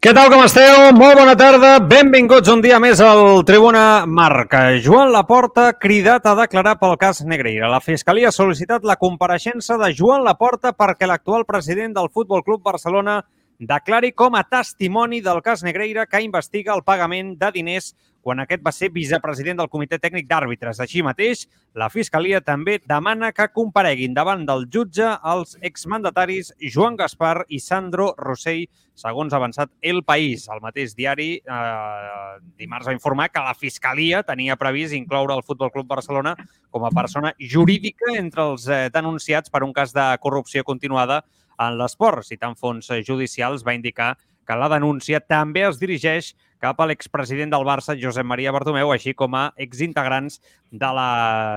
Què tal, com esteu? Molt bona tarda. Benvinguts un dia més al Tribuna Marca. Joan Laporta cridat a declarar pel cas Negreira. La Fiscalia ha sol·licitat la compareixença de Joan Laporta perquè l'actual president del Futbol Club Barcelona declari com a testimoni del cas Negreira que investiga el pagament de diners quan aquest va ser vicepresident del Comitè Tècnic d'Àrbitres. Així mateix, la Fiscalia també demana que compareguin davant del jutge els exmandataris Joan Gaspar i Sandro Rossell, segons ha avançat El País. El mateix diari eh, dimarts va informar que la Fiscalia tenia previst incloure el Futbol Club Barcelona com a persona jurídica entre els eh, denunciats per un cas de corrupció continuada en l'esport. Citant fons judicials, va indicar que la denúncia també es dirigeix cap a l'expresident del Barça, Josep Maria Bartomeu, així com a exintegrants de la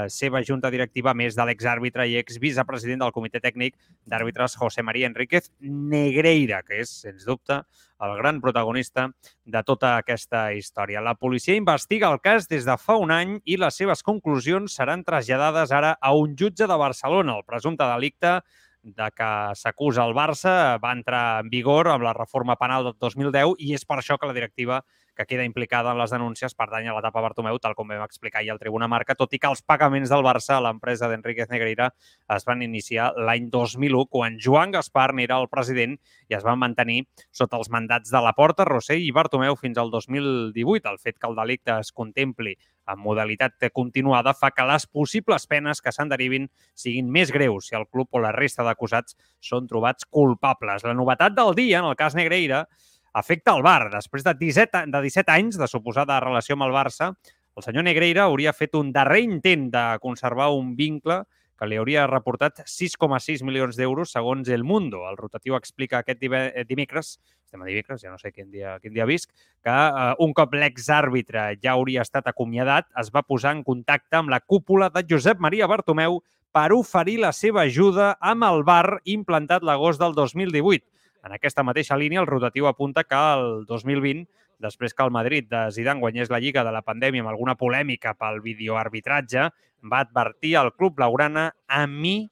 seva junta directiva, més de l'exàrbitre i exvicepresident del Comitè Tècnic d'Àrbitres, José María Enríquez Negreira, que és, sens dubte, el gran protagonista de tota aquesta història. La policia investiga el cas des de fa un any i les seves conclusions seran traslladades ara a un jutge de Barcelona. El presumpte delicte de que s'acusa el Barça va entrar en vigor amb la reforma penal del 2010 i és per això que la directiva que queda implicada en les denúncies pertany a l'etapa Bartomeu, tal com vam explicar ahir al Tribuna Marca, tot i que els pagaments del Barça a l'empresa d'Enriquez Negreira es van iniciar l'any 2001, quan Joan Gaspar n'era el president i es van mantenir sota els mandats de la Porta, Rossell i Bartomeu fins al 2018. El fet que el delicte es contempli en modalitat continuada fa que les possibles penes que se'n derivin siguin més greus si el club o la resta d'acusats són trobats culpables. La novetat del dia, en el cas Negreira, afecta el Bar. Després de 17, de 17 anys de suposada relació amb el Barça, el senyor Negreira hauria fet un darrer intent de conservar un vincle que li hauria reportat 6,6 milions d'euros segons El Mundo. El rotatiu explica aquest dimecres, estem a dimecres, ja no sé quin dia, quin dia visc, que eh, un cop l'exàrbitre ja hauria estat acomiadat, es va posar en contacte amb la cúpula de Josep Maria Bartomeu per oferir la seva ajuda amb el bar implantat l'agost del 2018. En aquesta mateixa línia, el rotatiu apunta que el 2020, després que el Madrid de Zidane guanyés la Lliga de la pandèmia amb alguna polèmica pel videoarbitratge, va advertir al club blaugrana a mi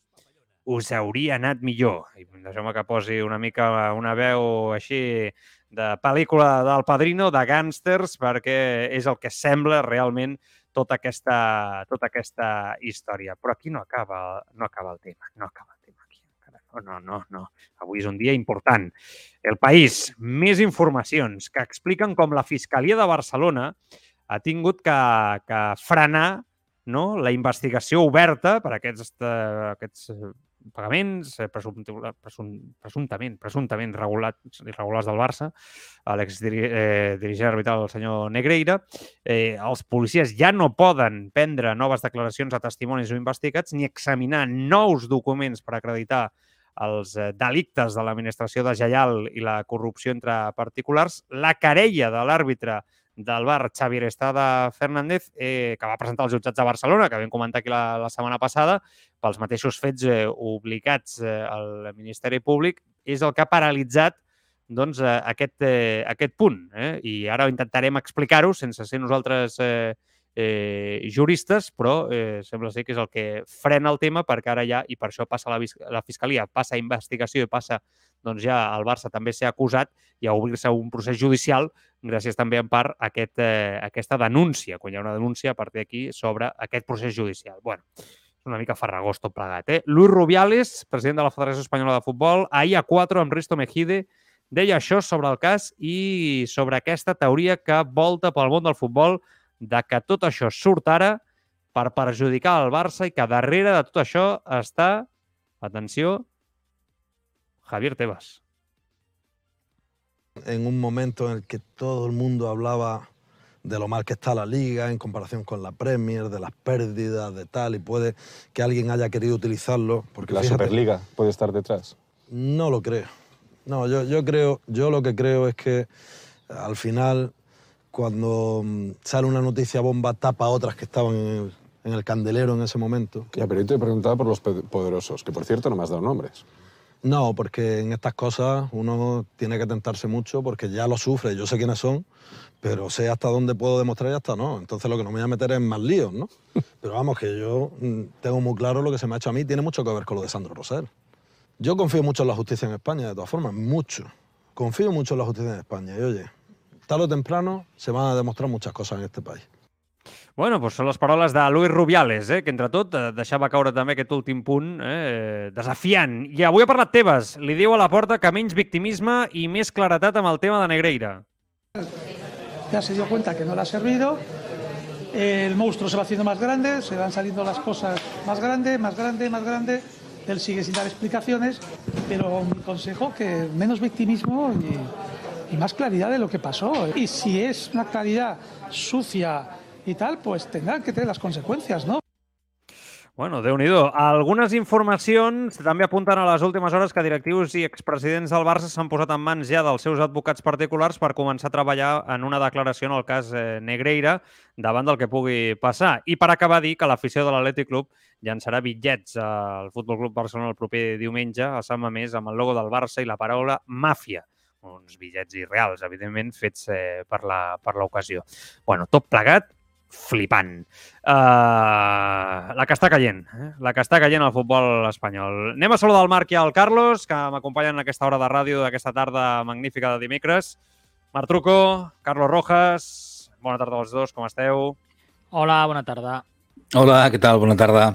us hauria anat millor. I deixeu-me que posi una mica una veu així de pel·lícula del Padrino, de gàngsters, perquè és el que sembla realment tota aquesta, tota aquesta història. Però aquí no acaba, no acaba el tema, no acaba tema no, no, no. Avui és un dia important. El País, més informacions que expliquen com la Fiscalia de Barcelona ha tingut que, que frenar no? la investigació oberta per aquests, uh, aquests eh, pagaments eh, presum, presum, presumptament, presumptament regulats, irregulars del Barça, l'exdirigent eh, arbitral, el senyor Negreira. Eh, els policies ja no poden prendre noves declaracions a testimonis o investigats ni examinar nous documents per acreditar els eh, delictes de l'administració de Jaial i la corrupció entre particulars, la querella de l'àrbitre del bar Xavier Estada Fernández, eh, que va presentar els jutjats de Barcelona, que vam comentar aquí la, la setmana passada, pels mateixos fets eh, obligats eh, al Ministeri Públic, és el que ha paralitzat doncs, eh, aquest, eh, aquest punt. Eh? I ara intentarem explicar-ho sense ser nosaltres eh, eh, juristes, però eh, sembla ser que és el que frena el tema perquè ara ja, i per això passa la, la Fiscalia, passa a investigació i passa doncs ja el Barça també s'ha acusat i a obrir-se un procés judicial gràcies també en part a aquest, eh, aquesta denúncia, quan hi ha una denúncia a partir d'aquí sobre aquest procés judicial. bueno, és una mica farragós tot plegat. Eh? Luis Rubiales, president de la Federació Espanyola de Futbol, ahir a 4 amb Risto Mejide, deia això sobre el cas i sobre aquesta teoria que volta pel món del futbol de que tot això surt ara per perjudicar el Barça i que darrere de tot això està, atenció, Javier Tebas. En un momento en el que todo el mundo hablaba de lo mal que está la liga en comparación con la Premier, de las pérdidas, de tal, y puede que alguien haya querido utilizarlo. Porque la fíjate, Superliga puede estar detrás. No lo creo. No, yo, yo creo, yo lo que creo es que al final cuando mm, sale una noticia bomba tapa otras que estaban en el, candelero en ese momento. Ya, pero yo te he preguntado por los poderosos, que por cierto no me has dado nombres. No, porque en estas cosas uno tiene que tentarse mucho porque ya lo sufre, yo sé quiénes son, pero sé hasta dónde puedo demostrar y hasta no. Entonces lo que no me voy a meter es en más líos, ¿no? Pero vamos, que yo mm, tengo muy claro lo que se me ha hecho a mí, tiene mucho que ver con lo de Sandro Rosell. Yo confío mucho en la justicia en España, de todas formas, mucho. Confío mucho en la justicia en España y oye, tarde o temprano se van a demostrar muchas cosas en este país. Bueno, doncs són les paraules de Luis Rubiales, eh, que entre tot eh, deixava caure també aquest últim punt eh, desafiant. I avui ha parlat Tebas. Li diu a la porta que menys victimisme i més claretat amb el tema de Negreira. Ya se dio cuenta que no le ha servido, el monstruo se va haciendo más grande, se van saliendo las cosas más grande, más grande, más grande. Él sigue sin dar explicaciones, pero mi consejo que menos victimismo y y más claridad de lo que pasó. Y si es una claridad sucia y tal, pues tendrán que tener las consecuencias, ¿no? Bueno, déu nhi Algunes informacions també apunten a les últimes hores que directius i expresidents del Barça s'han posat en mans ja dels seus advocats particulars per començar a treballar en una declaració en el cas eh, Negreira davant del que pugui passar. I per acabar dir que l'afició de l'Atlètic Club llançarà bitllets al Futbol Club Barcelona el proper diumenge a Sant Mamés amb el logo del Barça i la paraula màfia uns bitllets irreals, evidentment, fets eh, per l'ocasió. bueno, tot plegat, flipant. Uh, la que està caient, eh? la que està caient al futbol espanyol. Anem a saludar el Marc i el Carlos, que m'acompanyen en aquesta hora de ràdio d'aquesta tarda magnífica de dimecres. Marc Truco, Carlos Rojas, bona tarda als dos, com esteu? Hola, bona tarda. Hola, què tal? Bona tarda.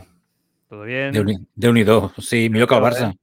Todo bien? Déu-n'hi-do. Sí, millor que el Barça.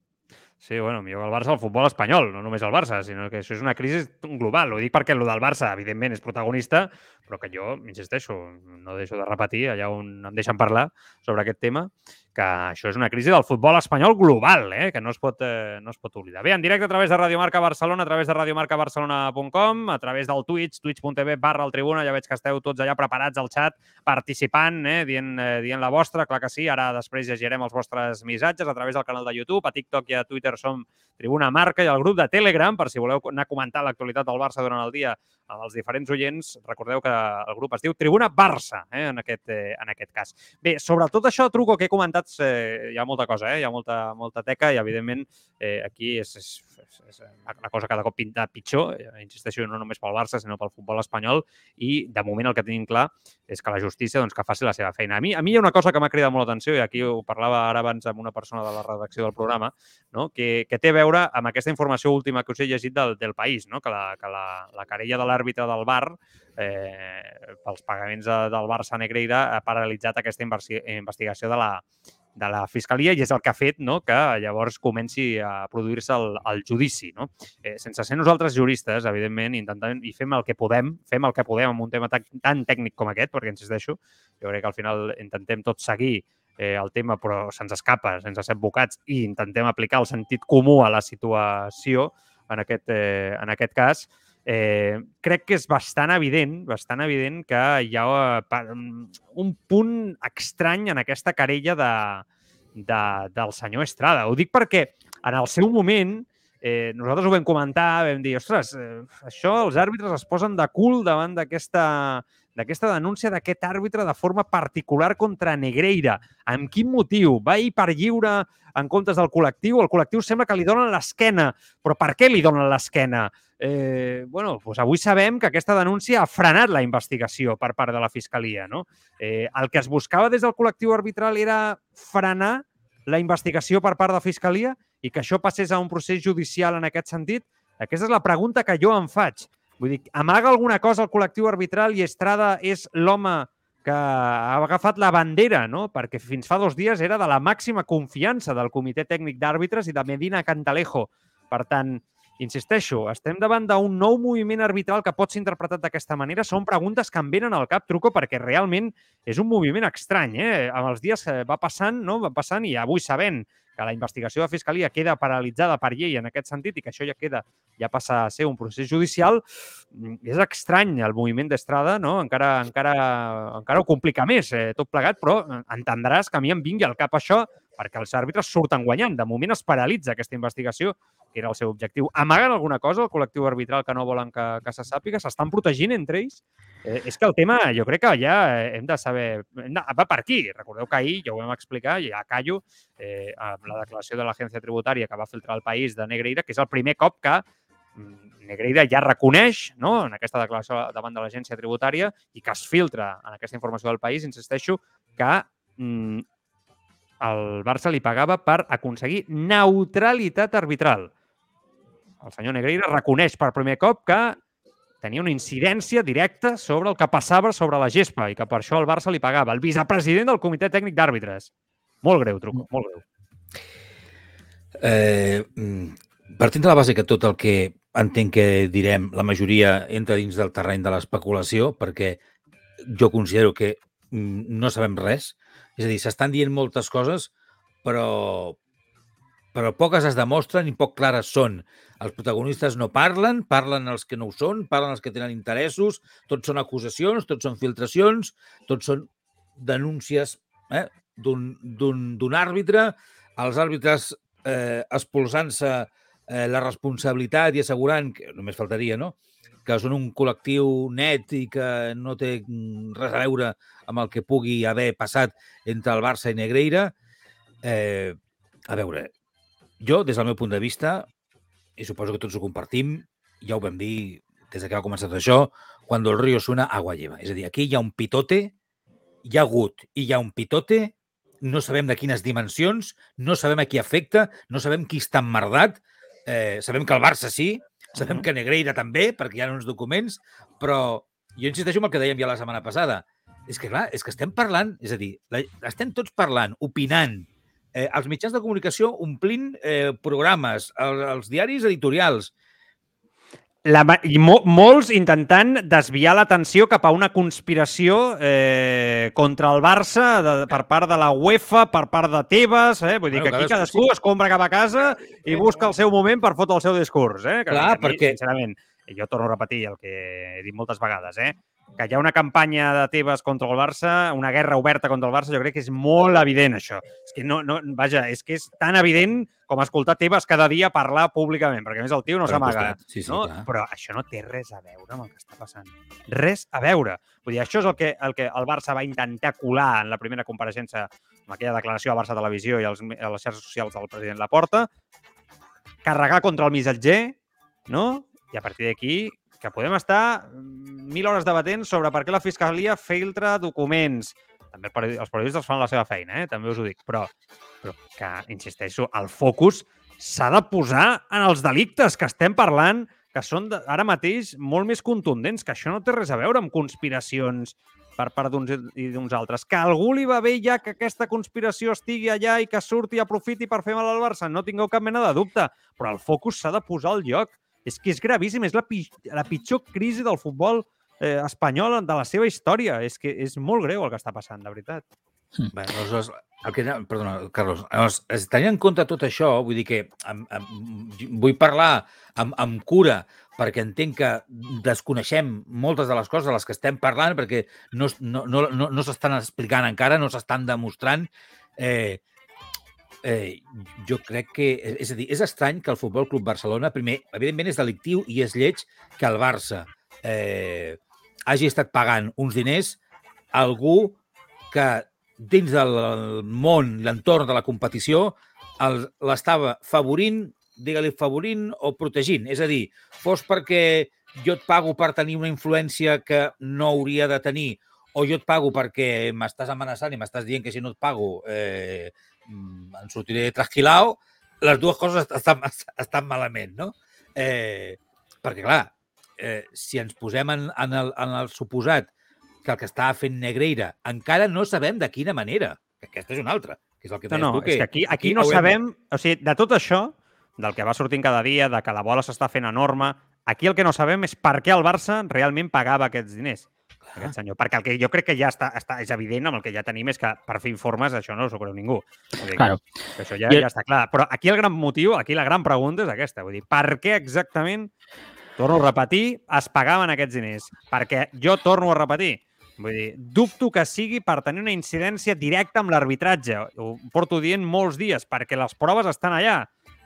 Sí, bueno, millor que el Barça al futbol espanyol, no només el Barça, sinó que això és una crisi global. Ho dic perquè el del Barça, evidentment, és protagonista, però que jo, insisteixo, no deixo de repetir allà on em deixen parlar sobre aquest tema, que això és una crisi del futbol espanyol global, eh? que no es, pot, eh, no es pot oblidar. Bé, en directe a través de Radio Marca Barcelona, a través de radiomarcabarcelona.com, a través del Twitch, twitch.tv barra el Tribuna, ja veig que esteu tots allà preparats al xat, participant, eh? Dient, eh, dient la vostra, clar que sí, ara després llegirem els vostres missatges a través del canal de YouTube, a TikTok i a Twitter som Tribuna Marca i el grup de Telegram, per si voleu anar a comentar l'actualitat del Barça durant el dia amb els diferents oients, recordeu que el grup es diu Tribuna Barça, eh, en, aquest, eh, en aquest cas. Bé, sobre tot això, Truco, que he comentat, eh, hi ha molta cosa, eh, hi ha molta, molta teca i, evidentment, eh, aquí és, és, és, és una cosa cada cop pinta pitjor, eh, insisteixo, no només pel Barça, sinó pel futbol espanyol, i, de moment, el que tenim clar és que la justícia doncs, que faci la seva feina. A mi, a mi hi ha una cosa que m'ha cridat molt l'atenció, i aquí ho parlava ara abans amb una persona de la redacció del programa, no? que, que té a veure amb aquesta informació última que us he llegit del, del País, no? que la, que la, la querella de l'àrbitre del bar eh, pels pagaments de, del Barça Negreira ha paralitzat aquesta investigació de la, de la Fiscalia i és el que ha fet no, que llavors comenci a produir-se el, el judici. No? Eh, sense ser nosaltres juristes, evidentment, intentant i fem el que podem, fem el que podem amb un tema tan tècnic com aquest, perquè insisteixo, jo crec que al final intentem tot seguir eh, el tema, però se'ns escapa, sense ser advocats, i intentem aplicar el sentit comú a la situació, en aquest, eh, en aquest cas, eh, crec que és bastant evident, bastant evident que hi ha eh, un punt estrany en aquesta querella de, de, del senyor Estrada. Ho dic perquè en el seu moment eh, nosaltres ho vam comentar, vam dir, ostres, eh, això els àrbitres es posen de cul davant d'aquesta d'aquesta denúncia d'aquest àrbitre de forma particular contra Negreira. Amb quin motiu? Va ir per lliure en comptes del col·lectiu? El col·lectiu sembla que li donen l'esquena, però per què li donen l'esquena? Eh, bueno, doncs avui sabem que aquesta denúncia ha frenat la investigació per part de la Fiscalia. No? Eh, el que es buscava des del col·lectiu arbitral era frenar la investigació per part de la Fiscalia i que això passés a un procés judicial en aquest sentit? Aquesta és la pregunta que jo em faig. Vull dir, amaga alguna cosa el col·lectiu arbitral i Estrada és l'home que ha agafat la bandera, no? perquè fins fa dos dies era de la màxima confiança del Comitè Tècnic d'Àrbitres i de Medina Cantalejo. Per tant, insisteixo, estem davant d'un nou moviment arbitral que pot ser interpretat d'aquesta manera. Són preguntes que em venen al cap, Truco, perquè realment és un moviment estrany. Eh? Amb els dies va passant, no? va passant i avui sabent que la investigació de Fiscalia queda paralitzada per llei en aquest sentit i que això ja queda ja passa a ser un procés judicial, mm, és estrany el moviment d'Estrada, no? encara, encara, encara ho complica més eh, tot plegat, però entendràs que a mi em vingui al cap això perquè els àrbitres surten guanyant. De moment es paralitza aquesta investigació que era el seu objectiu. Amaguen alguna cosa el col·lectiu arbitral que no volen que, que se sàpiga? S'estan protegint entre ells? Eh, és que el tema, jo crec que ja hem de saber... Hem de, va per aquí. Recordeu que ahir, ja ho vam explicar, ja callo, eh, amb la declaració de l'agència tributària que va filtrar el país de Negreira, que és el primer cop que mm, Negreira ja reconeix no, en aquesta declaració davant de l'agència tributària i que es filtra en aquesta informació del país, insisteixo, que mm, el Barça li pagava per aconseguir neutralitat arbitral el senyor Negreira reconeix per primer cop que tenia una incidència directa sobre el que passava sobre la gespa i que per això el Barça li pagava. El vicepresident del Comitè Tècnic d'Àrbitres. Molt greu, truco, molt greu. Eh, mm, partint de la base que tot el que entenc que direm, la majoria entra dins del terreny de l'especulació, perquè jo considero que mm, no sabem res. És a dir, s'estan dient moltes coses, però, però poques es demostren i poc clares són. Els protagonistes no parlen, parlen els que no ho són, parlen els que tenen interessos, tots són acusacions, tots són filtracions, tots són denúncies eh, d'un àrbitre, els àrbitres eh, expulsant-se eh, la responsabilitat i assegurant, que només faltaria, no?, que són un col·lectiu net i que no té res a veure amb el que pugui haver passat entre el Barça i Negreira. Eh, a veure, jo, des del meu punt de vista, i suposo que tots ho compartim, ja ho vam dir des que ha començat això, quan el río suena, agua lleva. És a dir, aquí hi ha un pitote, hi ha hagut i hi ha un pitote, no sabem de quines dimensions, no sabem a qui afecta, no sabem qui està emmerdat, eh, sabem que el Barça sí, sabem que Negreira també, perquè hi ha uns documents, però jo insisteixo en el que dèiem ja la setmana passada. És que, clar, és que estem parlant, és a dir, la, estem tots parlant, opinant, eh, els mitjans de comunicació omplint eh, programes, els, els diaris editorials. La, I mo, molts intentant desviar l'atenció cap a una conspiració eh, contra el Barça de, per part de la UEFA, per part de Tebas, eh? vull dir bueno, que aquí cadascú sí. es compra cap a casa i busca el seu moment per fotre el seu discurs. Eh? Que Clar, mi, perquè... Sincerament, jo torno a repetir el que he dit moltes vegades, eh? Que hi ha una campanya de Tebas contra el Barça, una guerra oberta contra el Barça, jo crec que és molt evident això. És que no, no, vaja, és que és tan evident com escoltar Tebas cada dia parlar públicament, perquè a més el tio no s'amaga. Sí, sí, no? Però això no té res a veure amb el que està passant. Res a veure. Vull dir, això és el que, el que el Barça va intentar colar en la primera compareixença amb aquella declaració a Barça Televisió i als, a les xarxes socials del president Laporta, carregar contra el missatger, no? I a partir d'aquí que podem estar mil hores debatent sobre per què la Fiscalia filtra documents. També els periodistes fan la seva feina, eh? també us ho dic, però, però que, insisteixo, el focus s'ha de posar en els delictes que estem parlant, que són ara mateix molt més contundents, que això no té res a veure amb conspiracions per part d'uns i d'uns altres. Que algú li va bé ja que aquesta conspiració estigui allà i que surti i aprofiti per fer mal al Barça, no tingueu cap mena de dubte, però el focus s'ha de posar al lloc és que és gravíssim, és la, pi la pitjor crisi del futbol eh, espanyol de la seva història. És que és molt greu el que està passant, de veritat. Hm. Bé, aleshores, el que, perdona, Carlos, llavors, tenint en compte tot això, vull dir que amb, amb, vull parlar amb, amb cura perquè entenc que desconeixem moltes de les coses de les que estem parlant perquè no, no, no, no, no s'estan explicant encara, no s'estan demostrant. Eh, eh, jo crec que... És a dir, és estrany que el Futbol Club Barcelona, primer, evidentment és delictiu i és lleig que el Barça eh, hagi estat pagant uns diners a algú que dins del món, l'entorn de la competició, l'estava favorint, digue-li favorint o protegint. És a dir, fos perquè jo et pago per tenir una influència que no hauria de tenir o jo et pago perquè m'estàs amenaçant i m'estàs dient que si no et pago eh, mm, em sortiré trasquilao, les dues coses estan, estan malament, no? Eh, perquè, clar, eh, si ens posem en, en, el, en el suposat que el que estava fent Negreira encara no sabem de quina manera, que aquesta és una altra, que és el que No, no, tu, és que aquí, aquí no haurem de- sabem... O sigui, de tot això, del que va sortint cada dia, de que la bola s'està fent enorme, aquí el que no sabem és per què el Barça realment pagava aquests diners. Aquest senyor. Perquè el que jo crec que ja està, està és evident amb el que ja tenim és que per fer informes això no s'ho creu ningú. Vull dir, Claro. que això ja, ja està clar. Però aquí el gran motiu, aquí la gran pregunta és aquesta. Vull dir, per què exactament, torno a repetir, es pagaven aquests diners? Perquè jo torno a repetir, Vull dir, dubto que sigui per tenir una incidència directa amb l'arbitratge. Ho porto dient molts dies, perquè les proves estan allà.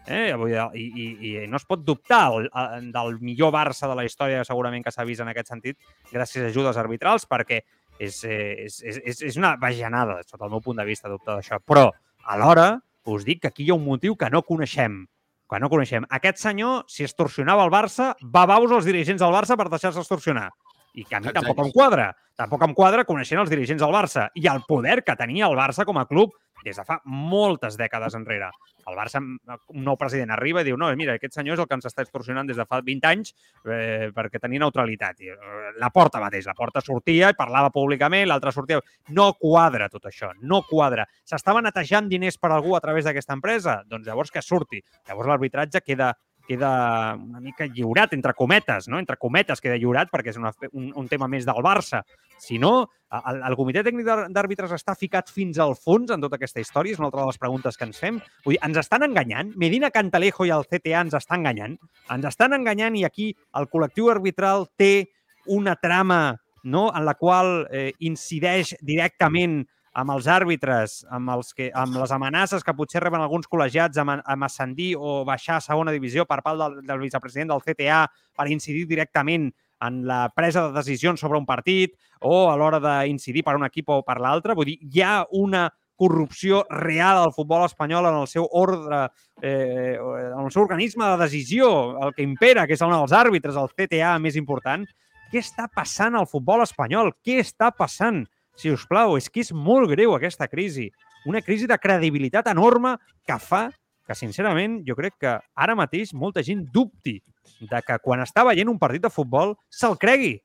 Eh? I, i, I no es pot dubtar el, el, del millor Barça de la història segurament que s'ha vist en aquest sentit gràcies a ajudes arbitrals, perquè eh, és, és, és, és una bajanada, sota el meu punt de vista, dubtar d'això. Però, alhora, us dic que aquí hi ha un motiu que no coneixem que no coneixem. Aquest senyor, si extorsionava el Barça, va baus els dirigents del Barça per deixar-se extorsionar. I que a mi Exacte. tampoc em quadra. Tampoc em quadra coneixent els dirigents del Barça i el poder que tenia el Barça com a club des de fa moltes dècades enrere. El Barça, un nou president arriba i diu no, mira, aquest senyor és el que ens està extorsionant des de fa 20 anys eh, perquè tenia neutralitat. I, eh, la porta mateix, la porta sortia i parlava públicament, l'altre sortia... No quadra tot això, no quadra. S'estava netejant diners per algú a través d'aquesta empresa? Doncs llavors que surti. Llavors l'arbitratge queda queda una mica lliurat, entre cometes, no? Entre cometes queda lliurat perquè és una, un, un tema més del Barça. Si no, el, el comitè tècnic d'àrbitres està ficat fins al fons en tota aquesta història? És una altra de les preguntes que ens fem. Vull dir, ens estan enganyant? Medina Cantalejo i el CTA ens estan enganyant? Ens estan enganyant i aquí el col·lectiu arbitral té una trama no? en la qual eh, incideix directament amb els àrbitres, amb, els que, amb les amenaces que potser reben alguns col·legiats amb, amb ascendir o baixar a segona divisió per part del, del vicepresident del CTA per incidir directament en la presa de decisions sobre un partit o a l'hora d'incidir per un equip o per l'altre. Vull dir, hi ha una corrupció real al futbol espanyol en el seu ordre, eh, en el seu organisme de decisió, el que impera, que és el dels àrbitres, el CTA més important. Què està passant al futbol espanyol? Què està passant? Si us plau, és que és molt greu aquesta crisi. Una crisi de credibilitat enorme que fa que, sincerament, jo crec que ara mateix molta gent dubti de que quan està veient un partit de futbol se'l cregui.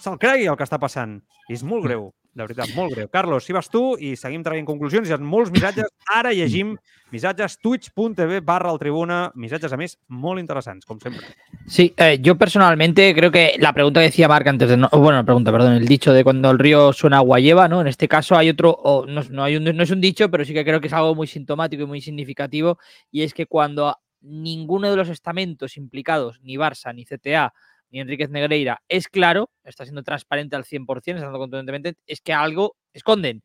Se'l cregui el que està passant. És molt greu, de veritat, molt greu. Carlos, si vas tu i seguim traient conclusions, hi ha molts missatges. Ara llegim missatges twitch.tv barra el tribuna, missatges, a més, molt interessants, com sempre. Sí, eh, yo personalmente creo que la pregunta decía Marc antes de. No, bueno, la pregunta, perdón, el dicho de cuando el río suena agua lleva, ¿no? En este caso hay otro, o no, no hay un, no es un dicho, pero sí que creo que es algo muy sintomático y muy significativo, y es que cuando ninguno de los estamentos implicados, ni Barça, ni CTA, ni Enríquez Negreira, es claro, está siendo transparente al 100%, está dando contundentemente, es que algo esconden.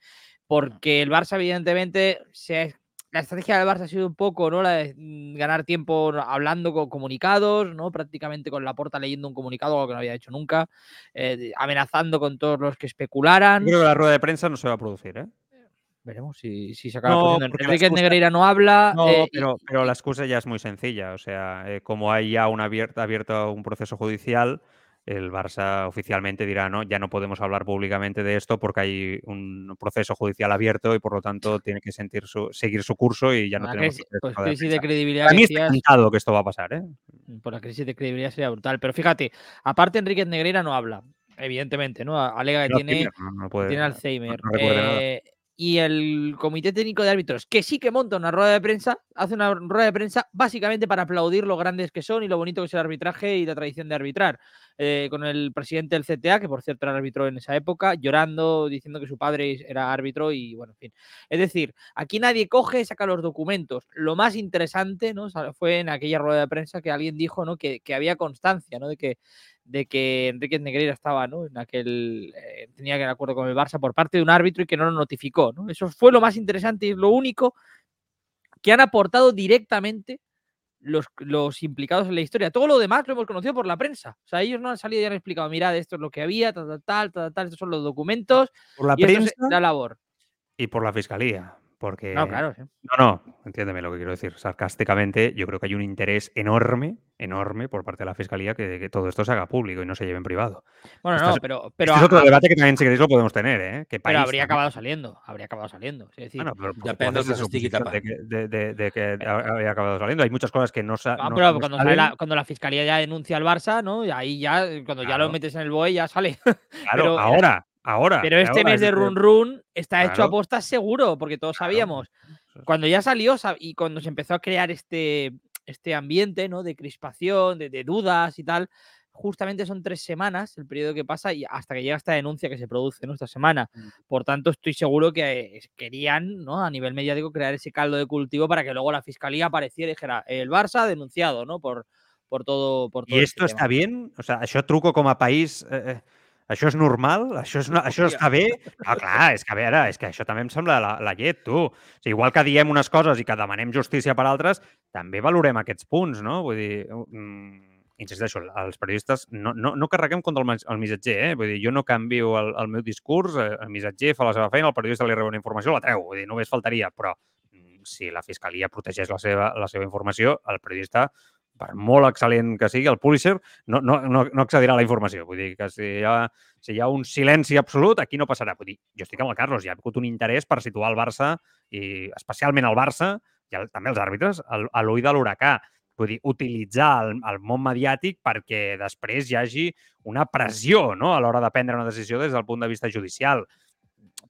Porque el Barça, evidentemente, se la estrategia del Barça ha sido un poco, ¿no? La de mm, ganar tiempo hablando con comunicados, ¿no? Prácticamente con la porta leyendo un comunicado, algo que no había hecho nunca, eh, amenazando con todos los que especularan. Creo que la rueda de prensa no se va a producir, ¿eh? Veremos si, si se acaba No, Enrique excusa- Negreira no habla. No, eh, y- pero, pero la excusa ya es muy sencilla. O sea, eh, como hay ya un abierto, abierto un proceso judicial, el Barça oficialmente dirá, no, ya no podemos hablar públicamente de esto porque hay un proceso judicial abierto y por lo tanto tiene que sentir su, seguir su curso y ya no la tenemos crisis, pues, crisis de credibilidad que mí está decías, cantado que esto va a pasar, ¿eh? por la crisis de credibilidad sería brutal. Pero fíjate, aparte Enrique Negreira no habla, evidentemente, ¿no? Alega que Tiene no, no puede- tiene. Eh, y el Comité Técnico de Árbitros, que sí que monta una rueda de prensa, hace una rueda de prensa básicamente para aplaudir lo grandes que son y lo bonito que es el arbitraje y la tradición de arbitrar. Eh, con el presidente del CTA, que por cierto era árbitro en esa época, llorando, diciendo que su padre era árbitro y bueno, en fin. Es decir, aquí nadie coge, saca los documentos. Lo más interesante ¿no? Fue en aquella rueda de prensa que alguien dijo ¿no? que, que había constancia ¿no? de que de que Enrique Negreira estaba ¿no? en aquel eh, tenía que el acuerdo con el Barça por parte de un árbitro y que no lo notificó. ¿no? Eso fue lo más interesante y es lo único que han aportado directamente los, los implicados en la historia. Todo lo demás lo hemos conocido por la prensa. O sea, ellos no han salido y han explicado, mirad, esto es lo que había, tal, tal, tal, tal, tal, estos son los documentos. Por la y prensa es la labor. y por la fiscalía. Porque No, claro, sí. No, no, entiéndeme lo que quiero decir. Sarcásticamente, yo creo que hay un interés enorme, enorme por parte de la Fiscalía que, que todo esto se haga público y no se lleve en privado. Bueno, no, pero, pero, este es otro debate que también, si queréis, lo podemos tener, ¿eh? ¿Qué pero habría también? acabado saliendo. Habría acabado saliendo. Es decir, Bueno, pero Depende de que, de, de- de que ha- había acabado saliendo. Hay muchas cosas que no, sa- ah, no- pero no cuando, salen. sale la, cuando la fiscalía ya denuncia al Barça, ¿no? Y ahí ya, cuando ya lo metes en el BOE, ya sale. Claro, pero- ahora, ahora. Pero este ahora mes es de Run Run está hecho a postas seguro, porque todos Claro. sabíamos. Cuando ya salió y cuando se empezó a crear este, este ambiente ¿no? de crispación, de, de dudas y tal, justamente son tres semanas el periodo que pasa y hasta que llega esta denuncia que se produce ¿no? esta semana. Mm. Por tanto, estoy seguro que querían ¿no? a nivel mediático crear ese caldo de cultivo para que luego la fiscalía apareciera y dijera el Barça ha denunciado ¿no? por, por todo. Por todo I este esto tema". està bien? O sea, això truco com a país... Eh, eh, això és normal? Això, és això està bé? Ah, clar, és que a veure, és que això també em sembla la, la llet, tu. O sigui, igual que diem unes coses i que demanem justícia per altres, també valorem aquests punts, no? Vull dir, mm, insisteixo, els periodistes no, no, no carreguem contra el, el missatger, eh? Vull dir, jo no canvio el, el meu discurs, eh, el missatger fa la seva feina, el periodista li rep una informació, la treu, vull dir, només faltaria, però mm, si la fiscalia protegeix la seva, la seva informació, el periodista per molt excel·lent que sigui, el publisher no, no, no, no accedirà a la informació. Vull dir que si hi, ha, si hi ha un silenci absolut, aquí no passarà. Vull dir, jo estic amb el Carlos, hi ha hagut un interès per situar el Barça, i especialment el Barça, i el, també els àrbitres, al- a l'ull de l'huracà. Vull dir, utilitzar el, el món mediàtic perquè després hi hagi una pressió no? a l'hora de prendre una decisió des del punt de vista judicial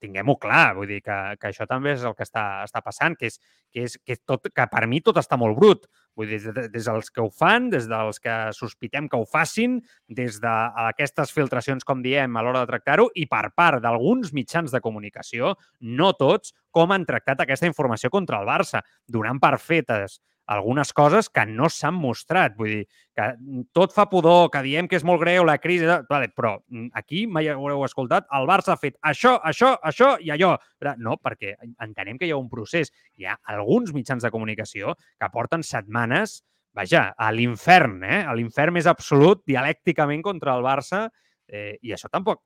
tinguem-ho clar, vull dir que, que això també és el que està, està passant, que és, que, és, que, tot, que per mi tot està molt brut. Vull dir, des, des dels que ho fan, des dels que sospitem que ho facin, des d'aquestes filtracions, com diem, a l'hora de tractar-ho, i per part d'alguns mitjans de comunicació, no tots, com han tractat aquesta informació contra el Barça, donant per fetes algunes coses que no s'han mostrat. Vull dir, que tot fa pudor, que diem que és molt greu la crisi, vale, però mm, aquí mai haureu escoltat, el Barça ha fet això, això, això i allò. No, perquè entenem que hi ha un procés. Hi ha alguns mitjans de comunicació que porten setmanes, vaja, a l'infern, eh? a l'infern més absolut, dialècticament contra el Barça, eh, i això tampoc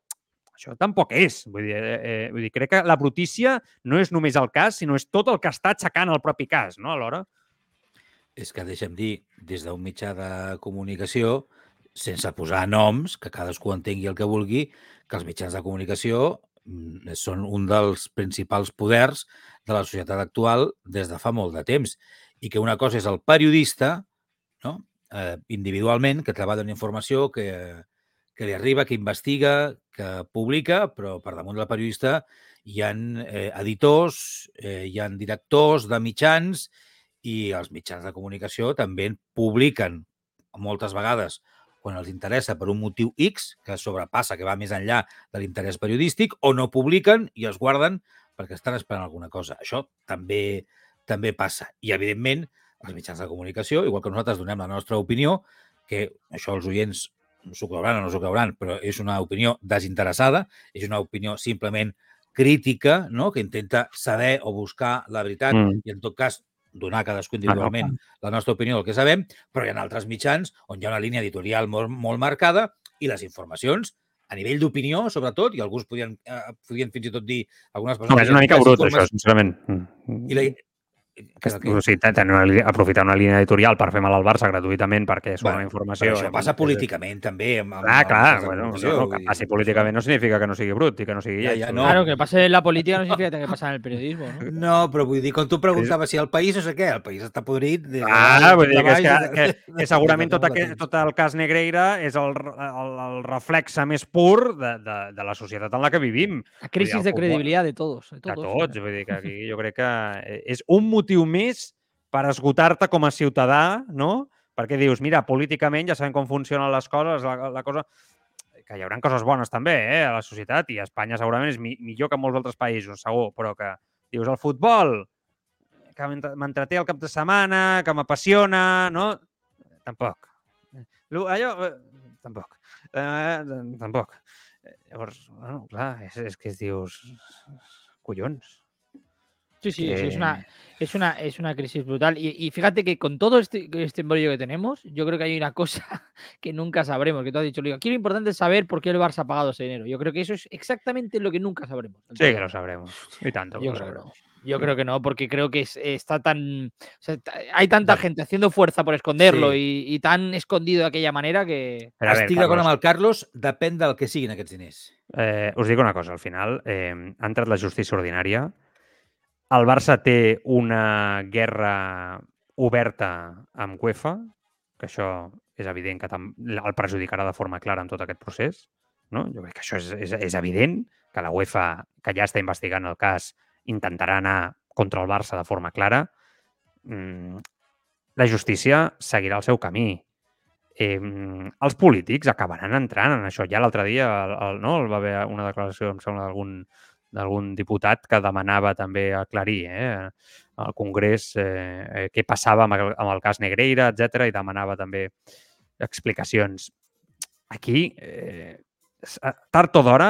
això tampoc és. Vull dir, eh, eh, vull dir, crec que la brutícia no és només el cas, sinó és tot el que està aixecant el propi cas, no, alhora? És que deixa'm dir, des d'un mitjà de comunicació, sense posar noms, que cadascú entengui el que vulgui, que els mitjans de comunicació mm, són un dels principals poders de la societat actual des de fa molt de temps. I que una cosa és el periodista, no? eh, individualment, que treballa en informació, que, que li arriba, que investiga, que publica, però per damunt del periodista hi ha eh, editors, eh, hi ha directors de mitjans i els mitjans de comunicació també publiquen moltes vegades quan els interessa per un motiu X, que sobrepassa, que va més enllà de l'interès periodístic, o no publiquen i els guarden perquè estan esperant alguna cosa. Això també també passa. I, evidentment, els mitjans de comunicació, igual que nosaltres donem la nostra opinió, que això els oients s'ho creuran o no s'ho creuran, però és una opinió desinteressada, és una opinió simplement crítica, no? que intenta saber o buscar la veritat Mm. i, en tot cas, donar cadascú individualment la nostra opinió del que sabem, però hi ha altres mitjans on hi ha una línia editorial molt, molt marcada i les informacions a nivell d'opinió, sobretot, i alguns podien, eh, podien fins i tot dir, algunes No, persones... és una mica brut, això, sincerament. Mm. I la, que, Que, o sigui, tenir una, línia- aprofitar una línia editorial per fer mal al Barça gratuïtament perquè és Bueno, una informació... però això eh, passa eh, políticament, també. Amb, amb, Clar, amb clar, de bueno, no, no, que passi políticament no significa que no sigui brut i que no sigui Ja, ja, no. Claro, que pase en la política no significa que pasar en el periodismo. ¿no? No, però vull dir, quan tu preguntaves si el país no sé què, el país està podrit... De Ah, vull dir que, és que, que, de- que segurament de tot, de aquest, tot el cas Negreira és el, el, el reflexe més pur de, de, de la societat en la que vivim. La crisis el de credibilidad de todos. De De todos. tots. Vull dir que aquí jo crec que eh, és un motiu més per esgotar-te com a ciutadà, no? Perquè dius, mira, políticament ja sabem com funcionen les coses, la, la cosa que hi haurà coses bones també eh, a la societat i a Espanya segurament és mi, millor que molts altres països, segur, però que dius el futbol, que m'ent- m'entreté el cap de setmana, que m'apassiona, no? Tampoc. Allò, eh, tampoc. Eh, tampoc. Llavors, bueno, clar, és, és que dius... Collons. Sí, sí, que- sí, es una, es una, es una crisis brutal. Y, y fíjate que con todo este, este embrollo que tenemos, yo creo que hay una cosa que nunca sabremos, que tú has dicho, Liga. Aquí lo importante es saber por qué el Barça ha pagado ese dinero. Yo creo que eso es exactamente lo que nunca sabremos. Sí que lo sabremos. Y tanto Yo creo que sabremos. no. Yo creo que no, porque creo que es- está tan. o sea, ta- hay tanta gente haciendo fuerza por esconderlo Sí. y, y tan escondido de aquella manera que. Però a veure, Estic d'acord Carlos, amb el Carlos, depèn del que siguin aquests diners. Eh, us dic una cosa, al final eh, ha entrat la justícia ordinària, el Barça té una guerra oberta amb UEFA, que això és evident que el perjudicarà de forma clara en tot aquest procés. No? Jo crec que això és, és, és evident, que la UEFA, que ja està investigant el cas, intentarà anar contra el Barça de forma clara. Mm, la justícia seguirà el seu camí eh, els polítics acabaran entrant en això. Ja l'altre dia el, el, no, el va haver una declaració, em sembla, d'algun d'algun diputat que demanava també aclarir eh, al Congrés eh, eh, què passava amb el, amb el cas Negreira, etc i demanava també explicacions. Aquí, eh, a- tard o d'hora,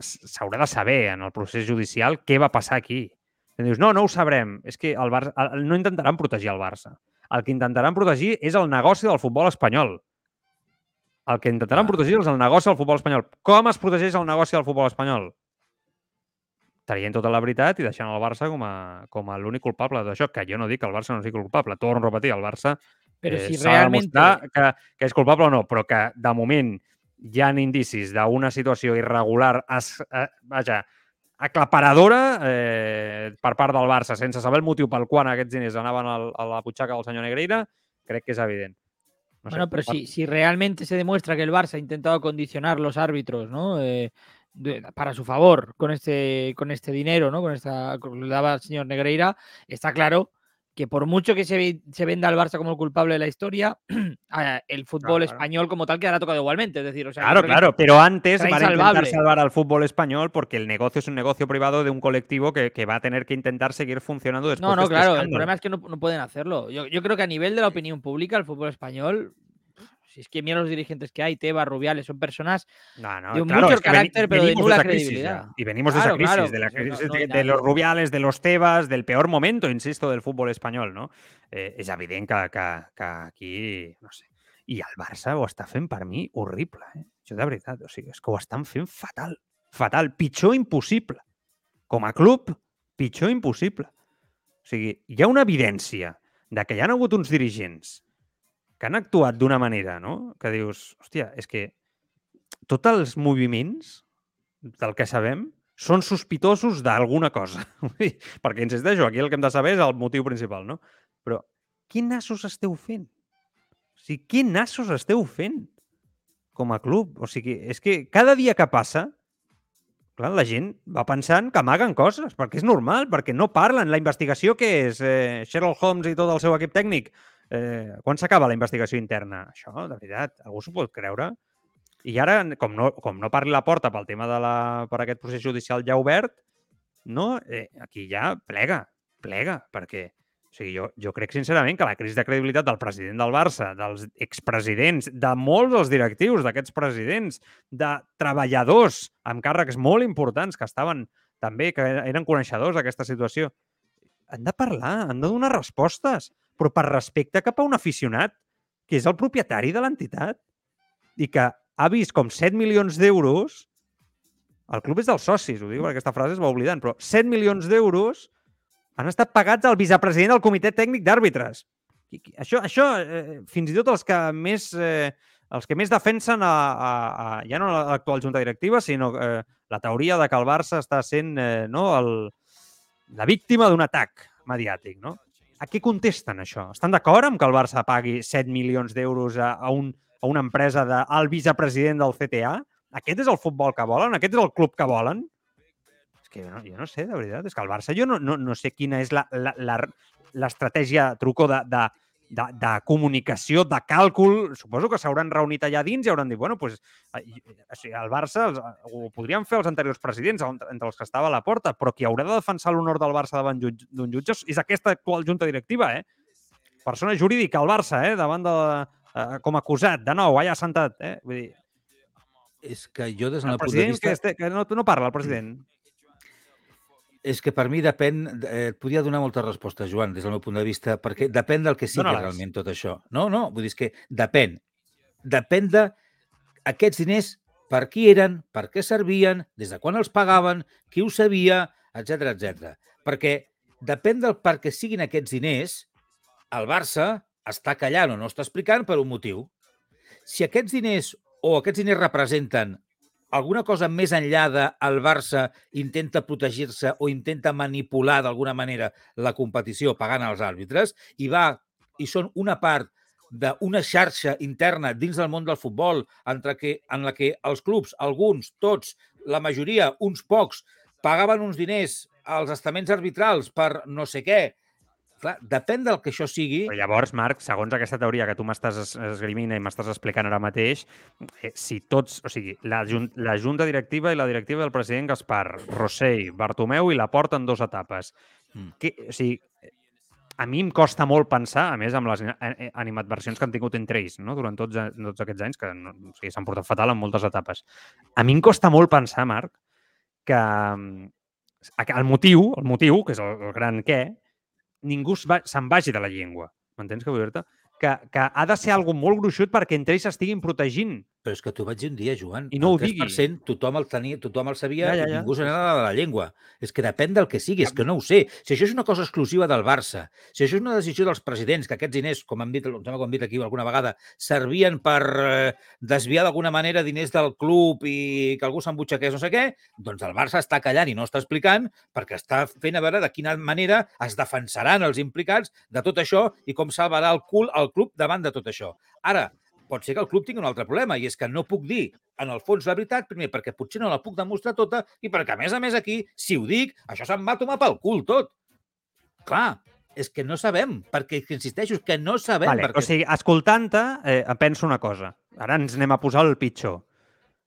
s'haurà de saber en el procés judicial què va passar aquí. I dius, no, no ho sabrem. És que el Barça, el, no intentaran protegir el Barça. El que intentaran protegir és el negoci del futbol espanyol. El que intentaran protegir és el negoci del futbol espanyol. Com es protegeix el negoci del futbol espanyol? Traient tota la veritat i deixant el Barça com a, com a l'únic culpable d'això, que jo no dic que el Barça no sigui culpable. Torno a repetir, el Barça Pero eh, si demostrar que, que és culpable o no, però que de moment hi ha indicis d'una situació irregular, es, eh, vaja, aclaparadora eh, per part del Barça, sense saber el motiu pel qual aquests diners anaven al, a la butxaca del senyor Negreira, crec que és evident. No sé, Bueno, pero per- si, si realmente se demuestra que el Barça ha intentado condicionar los árbitros, ¿no? Eh, de- para su favor con este, con este dinero, ¿no? Con esta, con lo daba el señor Negreira, está claro que por mucho que se, se venda al Barça como el culpable de la historia, ah, el fútbol Claro. español como tal quedará tocado igualmente. Es decir, o sea, Claro, claro, pero antes van a intentar salvar al fútbol español porque el negocio es un negocio privado de un colectivo que, que va a tener que intentar seguir funcionando después No, de no, este claro, el problema es que no, no pueden hacerlo. Yo, yo creo que a nivel de la opinión pública, el fútbol español, si es que mira los dirigentes que hay, Tebas, Rubiales, son personas No, no, de un claro, mucho es que veni- carácter, pero de nula credibilidad. Y venimos Claro, de esa crisis, claro, de, la crisis no- de, los. Rubiales, de los Tebas, del peor momento, insisto, del fútbol espanyol, no? Eh, és evident que, que, que aquí, no sé, i el Barça ho està fent per mi horrible, eh? Jo de veritat, o sigui, és que ho estan fent fatal, fatal, pitjor impossible. Com a club, pitjor impossible. O sigui, hi ha una evidència de que hi ha hagut uns dirigents que han actuat d'una manera, no? Que dius, hòstia, és que tots els moviments del que sabem són sospitosos d'alguna cosa. Perquè, insisteixo, aquí el que hem de saber és el motiu principal, no? Però què nassos esteu fent? O sigui, què nassos esteu fent com a club? O sigui, és que cada dia que passa, clar, la gent va pensant que amaguen coses, perquè és normal, perquè no parlen. La investigació que és eh, Sherlock Holmes i tot el seu equip tècnic, eh, quan s'acaba la investigació interna? Això, de veritat, algú s'ho pot creure? I ara, com no, com no parli la porta pel tema de la, per aquest procés judicial ja obert, no, eh, aquí ja plega, plega, perquè o sigui, jo, jo crec sincerament que la crisi de credibilitat del president del Barça, dels expresidents, de molts dels directius d'aquests presidents, de treballadors amb càrrecs molt importants que estaven també, que eren coneixedors d'aquesta situació, han de parlar, han de donar respostes, però per respecte cap a un aficionat que és el propietari de l'entitat i que ha vist com 7 milions d'euros el club és dels socis, ho dic perquè aquesta frase es va oblidant, però 7 milions d'euros han estat pagats al vicepresident del comitè tècnic d'àrbitres. Això, això eh, fins i tot els que més, eh, els que més defensen a, a, a, ja no l'actual junta directiva, sinó eh, la teoria de que el Barça està sent eh, no, el, la víctima d'un atac mediàtic. No? A què contesten això? Estan d'acord amb que el Barça pagui 7 milions d'euros a, a, un, a una empresa de, al vicepresident del CTA? Aquest és el futbol que volen? Aquest és el club que volen? És que no, jo no sé, de veritat. És que el Barça jo no, no, no sé quina és l'estratègia, truco, de, de, de, de comunicació, de càlcul. Suposo que s'hauran reunit allà dins i hauran dit, bueno, pues, eh, el Barça els, ho podrien fer els anteriors presidents, entre els que estava a la porta, però qui haurà de defensar l'honor del Barça davant d'un jutge és aquesta actual junta directiva, eh? Persona jurídica al Barça, eh? Davant de, eh, com acusat, de nou, allà sentat, eh? Vull dir, És que jo, des del punt de vista... que, este, que no, no parla, el president. És que per mi depèn... Eh, podria donar moltes respostes, Joan, des del meu punt de vista, perquè depèn del que sigui Dóna-les. realment tot això. No, no, vull dir que depèn. Depèn de aquests diners per qui eren, per què servien, des de quan els pagaven, qui ho sabia, etc etc. Perquè depèn del per què siguin aquests diners, el Barça està callant o no està explicant per un motiu. Si aquests diners o aquests diners representen alguna cosa més enllà de el Barça intenta protegir-se o intenta manipular d'alguna manera la competició pagant als àrbitres i va i són una part d'una xarxa interna dins del món del futbol entre que, en la que els clubs, alguns, tots, la majoria, uns pocs, pagaven uns diners als estaments arbitrals per no sé què. Clar, depèn del que això sigui. Però llavors, Marc, segons aquesta teoria que tu m'estàs es- esgrimint i m'estàs explicant ara mateix, eh, si tots, o sigui, la, jun la junta directiva i la directiva del president Gaspar, Rossell, Bartomeu i la porta en dues etapes. Mm. Que, o sigui, a mi em costa molt pensar, a més, amb les animadversions que han tingut entre ells no? durant tots, tots aquests anys, que no, o sigui, s'han portat fatal en moltes etapes. A mi em costa molt pensar, Marc, que mm, el motiu, el motiu, que és el, el gran què, ningú se'n vagi de la llengua. M'entens què vull dir-te? Que, que ha de ser algo molt gruixut perquè entre ells s'estiguin protegint. Però és que t'ho vaig dir un dia, Joan. I no ho el digui. 3% tothom el tenia, tothom el sabia Ja, ja, ja, i ningú se n'anava de la llengua. És que depèn del que sigui, és que no ho sé. Si això és una cosa exclusiva del Barça, si això és una decisió dels presidents, que aquests diners, com han dit, ho hem dit aquí alguna vegada, servien per eh, desviar d'alguna manera diners del club i que algú s'embutxaqués no sé què, doncs el Barça està callant i no està explicant perquè està fent a veure de quina manera es defensaran els implicats de tot això i com salvarà el cul al club davant de tot això. Ara, pot ser que el club tingui un altre problema i és que no puc dir, en el fons, la veritat, primer perquè potser no la puc demostrar tota i perquè, a més a més, aquí, si ho dic, això se'm va tomar pel cul tot. Clar, és que no sabem, perquè, insisteixo, és que no sabem. Vale, perquè... O sigui, escoltant-te, eh, penso una cosa. Ara ens anem a posar el pitjor.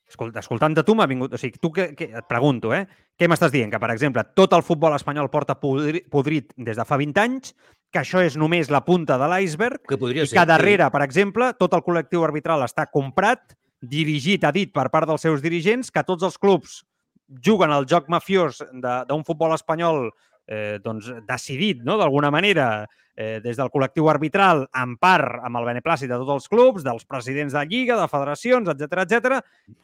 Escolta, escoltant-te tu m'ha vingut... O sigui, tu que, que, et pregunto, eh? Què m'estàs dient? Que, per exemple, tot el futbol espanyol porta podri- podrit des de fa 20 anys, que això és només la punta de l'iceberg, que i ser. que darrere, per exemple, tot el col·lectiu arbitral està comprat, dirigit, ha dit per part dels seus dirigents, que tots els clubs juguen al joc mafiós d'un futbol espanyol eh, doncs, decidit, no?, d'alguna manera, eh, des del col·lectiu arbitral, en part amb el beneplàcit de tots els clubs, dels presidents de Lliga, de federacions, etc etc,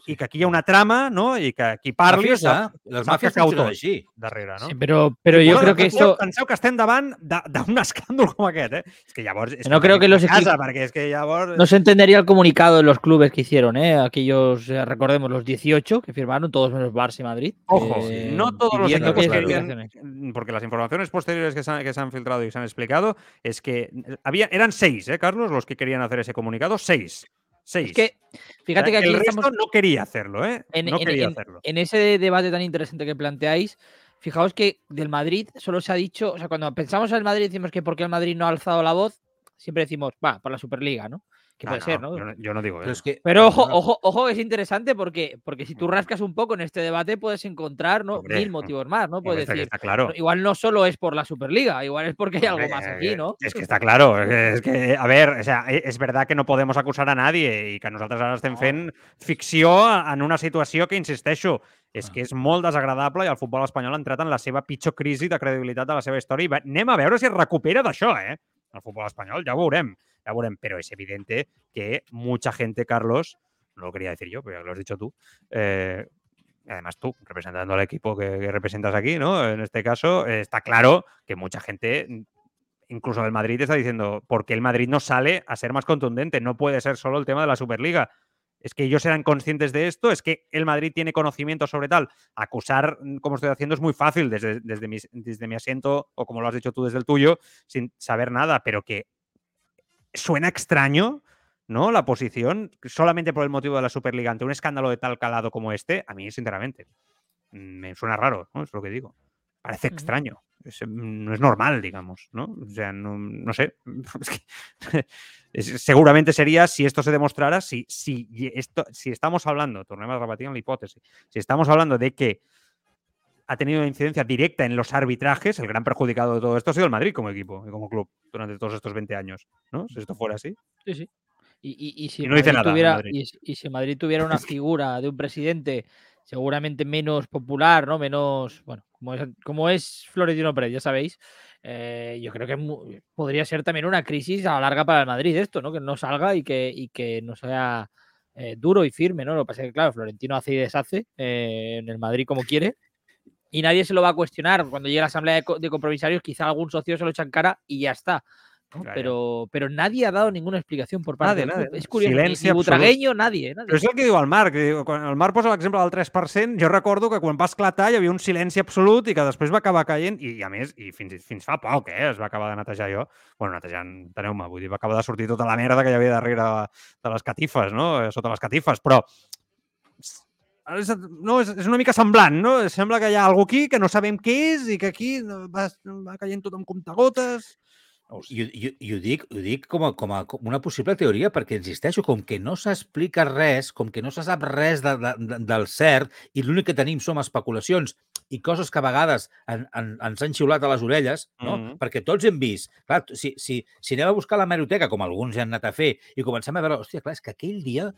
i que aquí hi ha una trama, no?, i que qui parli Mafiosa, sap, les sap màfies que cau tot així. darrere, no? Sí, pero, pero yo Bueno, creo que esto... Penseu que estem davant d'un escàndol com aquest, eh? És que llavors... És No creo que los casa, equipos- perquè és que llavors... No se entendería el comunicado de los clubes que hicieron, ¿eh? Aquellos, eh, recordemos, los 18 que firmaron, todos menos Barça y Madrid. Ojo, eh, no todos los equipos que porque las informaciones posteriores que se, han, que se han filtrado y se han explicado es que había, eran seis, ¿eh, Carlos? Los que querían hacer ese comunicado, seis. Seis. Es que, fíjate O sea, que aquí el estamos... resto no quería hacerlo, ¿eh? en, no en- quería en- hacerlo. en ese debate tan interesante que planteáis, fijaos que del Madrid solo se ha dicho, o sea, cuando pensamos en el Madrid decimos que por qué el Madrid no ha alzado la voz, siempre decimos, va, por la Superliga, ¿no? Que No, puede ser, no, ¿no? Yo no, yo no digo Pero eso. es que, Pero ojo, ojo, ojo, que es interesante porque, porque si tú rascas un poco en este debate puedes encontrar ¿no? Hombre, mil motivos más, ¿no? Puedes decir, está claro. no, igual no solo es por la Superliga, igual es porque hay algo Hombre, más aquí, eh, ¿no? Es que está claro. Es que, a ver, o sea, e- es verdad que no podemos acusar a nadie i que nosaltres ara estem fent ficció en una situació que, insisteixo, és Ah. que és molt desagradable i el futbol espanyol ha entrat en la seva pitjor crisi de credibilitat de la seva història i anem a veure si es recupera d'això, eh? El futbol espanyol, ja ho veurem, però és evidente que mucha gente, Carlos, no lo quería decir yo, pero ya lo has dicho tú, eh, además tú, representando al equipo que, representas aquí, ¿no? En este caso, eh, está claro que mucha gente, mm, incluso del Madrid, está diciendo, ¿por qué el Madrid no sale a ser más contundente? No puede ser solo el tema de la Superliga. Es que ellos eran conscientes de esto, es que el Madrid tiene conocimiento sobre tal. Acusar, mm, como estoy haciendo, es muy fácil desde, desde mi asiento, o como lo has dicho tú desde el tuyo, sin saber nada, pero que suena extraño, ¿no? La posición, solamente por el motivo de la Superliga ante un escándalo de tal calado como este, a mí, sinceramente, me suena raro, ¿no? Es lo que digo. Parece extraño. Es, mm, no es normal, digamos, ¿no? O sea, no, no sé. Seguramente sería si esto se demostrara, si, si, esto, si estamos hablando, tornemos a repetir en la hipótesis, si estamos hablando de que ha tenido incidencia directa en los arbitrajes, el gran perjudicado de todo esto ha sido el Madrid como equipo y como club durante todos estos 20 años, ¿no? Si esto fuera así. Sí, sí. Y, y- y si Y no dice Madrid nada, tuviera, y, si- Madrid tuviera una figura de un presidente seguramente menos popular, ¿no? Menos, bueno, como es, como es Florentino Pérez, ya sabéis, eh, yo creo que podría ser también una crisis a la larga para el Madrid esto, ¿no? Que no salga y que, y que no sea eh, duro y firme, ¿no? Lo que pasa es que, claro, Florentino hace y deshace eh, en el Madrid como quiere y nadie se lo va a cuestionar. Cuando llegue la asamblea de, de compromisarios, quizá algún socio se lo echa en cara y ya está. ¿no? Claro. Pero, pero nadie ha dado ninguna explicación por parte Nadie, del club. nadie. Es curioso, ni- Silenci ni, absolut. Butragueño, nadie, nadie. Però és el que diu el Marc. Quan el Marc posa l'exemple del 3%, jo recordo que quan va esclatar hi havia un silenci absolut i que després va acabar caient, i, i a més, i fins, fins fa poc, eh, es va acabar de netejar jo. bueno, netejant, enteneu-me, vull dir, va acabar de sortir tota la merda que hi havia darrere de les catifes, no? Eh, Sota les catifes, però és, no, és, és una mica semblant, no? Sembla que hi ha algú aquí que no sabem què és i que aquí va, va caient tot amb comptagotes. Sé. I, i, i ho dic, ho dic com, a, com, a, com una possible teoria, perquè insisteixo, com que no s'explica res, com que no se sap res de, de, de, del cert, i l'únic que tenim són especulacions i coses que a vegades en, en, ens han xiulat a les orelles, no? Mhm. perquè tots hem vist. Clar, si, si, si anem a buscar la meroteca, com alguns ja han anat a fer, i comencem a veure, hòstia, clar, és que aquell dia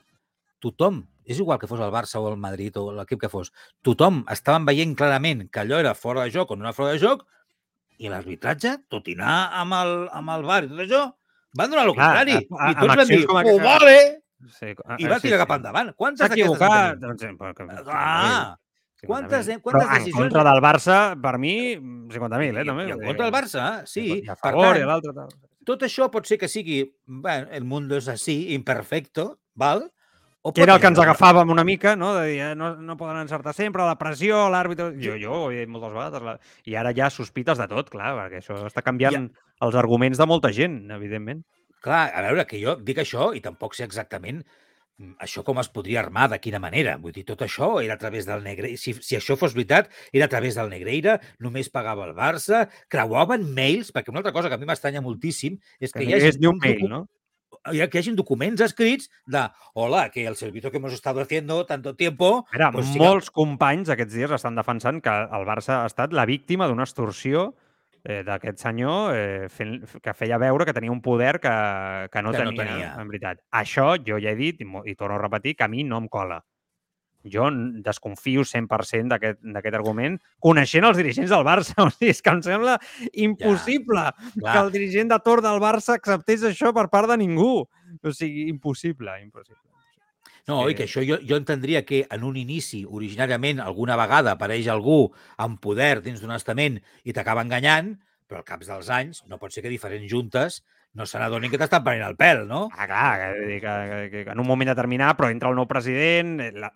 tothom, és igual que fos el Barça o el Madrid o l'equip que fos, tothom estaven veient clarament que allò era fora de joc o no era fora de joc i l'arbitratge, tot i anar amb el, amb el bar i tot això, van donar el contrari. a- a- I tots van dir, ho aquesta- vale! Sí, ah, I ah, va sí, tirar sí. cap endavant. Quantes d'aquestes en? Doncs, eh, Ah, 50.000. quantes- 50.000. quantes Però en decisions- contra del Barça, per mi, 50.000, eh, I, també. i en contra del Barça, sí. I a Per favor, i tant, l'altre tal. tot això pot ser que sigui, bueno, el mundo és així, imperfecto, val? O Que era el que ens agafàvem una mica, no? De dir, eh, no, no poden encertar sempre, la pressió, l'àrbitre... Jo, jo ho he dit moltes vegades. La... I ara ja sospites de tot, clar, perquè això està canviant els arguments de molta gent, evidentment. Clar, a veure, que jo dic això i tampoc sé exactament mm, això com es podria armar, de quina manera. Vull dir, tot això era a través del Negreira. Si, si això fos veritat, era a través del Negreira, només pagava el Barça, creuaven mails, perquè una altra cosa que a mi m'estranya moltíssim és que, Que hi hagi és ni un mail, no? Hi ha- que hagin documents escrits de hola, que el servicio que hemos estado haciendo tanto tiempo... Mira, pues pues siga- molts companys aquests dies estan defensant que el Barça ha estat la víctima d'una extorsió eh, d'aquest senyor eh, fent, que feia veure que tenia un poder que, que, no, Que no tenia, tenia. en veritat. Això jo ja he dit, i, i torno a repetir, que a mi no em cola. Jo desconfio 100% d'aquest argument, coneixent els dirigents del Barça. O sigui, és que em sembla impossible que Clar, el dirigent de torn del Barça acceptés això per part de ningú. O sigui, impossible, impossible. No, i que això jo, jo entendria que en un inici, originàriament, alguna vegada apareix algú amb poder dins d'un estament i t'acaba enganyant, però al cap dels anys no pot ser que diferents juntes no se n'adonin que t'estan prenent el pèl, no? Ah, clar, que, que, que, que en un moment determinat, però entra el nou president, eh, la,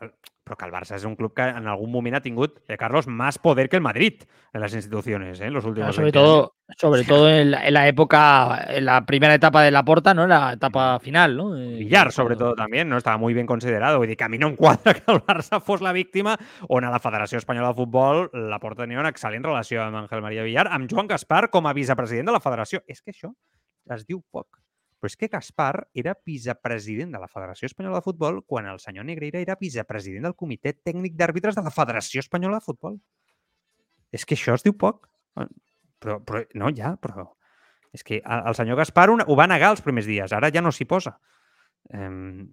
però que el Barça és un club que en algun moment ha tingut, eh, Carlos, más poder que el Madrid en las instituciones, ¿eh? en los últimos Claro, sobre 20 años. todo, sobre todo en la, en la época, en la primera etapa de la porta, ¿no? En la etapa final, ¿no? Eh, Villar, sobre cuando- todo, también, ¿no? Estaba muy bien considerado. Vull dir que a mi no em quadra que el Barça fos la víctima on a la Federació Espanyola de Futbol la porta tenia una excel·lent relació amb Ángel María Villar, amb Joan Gaspar com a vicepresident de la federació. És que això es diu poc. Però és que Gaspar era vicepresident de la Federació Espanyola de Futbol quan el senyor Negreira era vicepresident del Comitè Tècnic d'Àrbitres de la Federació Espanyola de Futbol. És que això es diu poc. Però, però no, ja, però... És que el senyor Gaspar ho, va negar els primers dies, ara ja no s'hi posa. Em,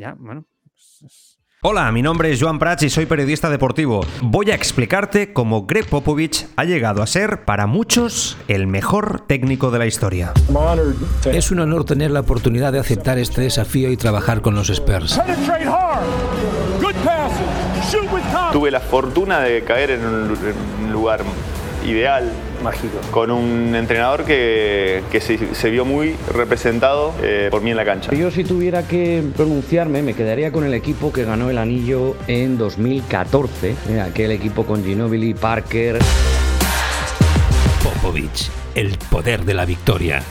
ya, bueno. es- es- Hola, mi nombre es Joan Prats y soy periodista deportivo. Voy a explicarte cómo Greg Popovich ha llegado a ser, para muchos, el mejor técnico de la historia. Es un honor tener la oportunidad de aceptar este desafío y trabajar con los Spurs. Tuve la fortuna de caer en un, lu- en un lugar ideal, mágico, con un entrenador que, que se, se vio muy representado eh, por mí en la cancha. Yo si tuviera que pronunciarme me quedaría con el equipo que ganó el anillo en 2014, eh, aquel equipo con Ginobili, Parker, Popovich, el poder de la victoria.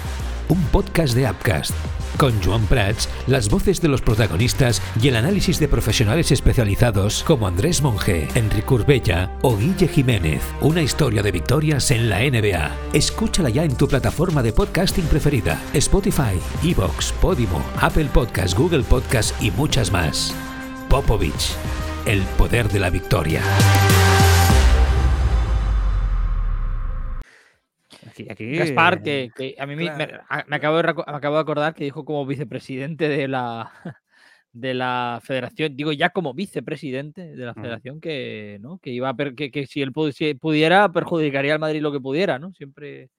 Un podcast de Upcast. Con Joan Prats, las voces de los protagonistas y el análisis de profesionales especializados como Andrés Monge, Enrique Urbella o Guille Jiménez. Una historia de victorias en la NBA. Escúchala ya en tu plataforma de podcasting preferida: Spotify, Evox, Podimo, Apple Podcast, Google Podcast y muchas más. Popovich, el poder de la victoria. Aquí, aquí, Gaspar, que, que a mí me- me, acabo de, me acabo de acordar que dijo como vicepresidente de la, de la federación, digo ya como vicepresidente de la Mm. federación, que, ¿no? que iba a per- que, que si él pudiera, perjudicaría al Madrid lo que pudiera, ¿no? Siempre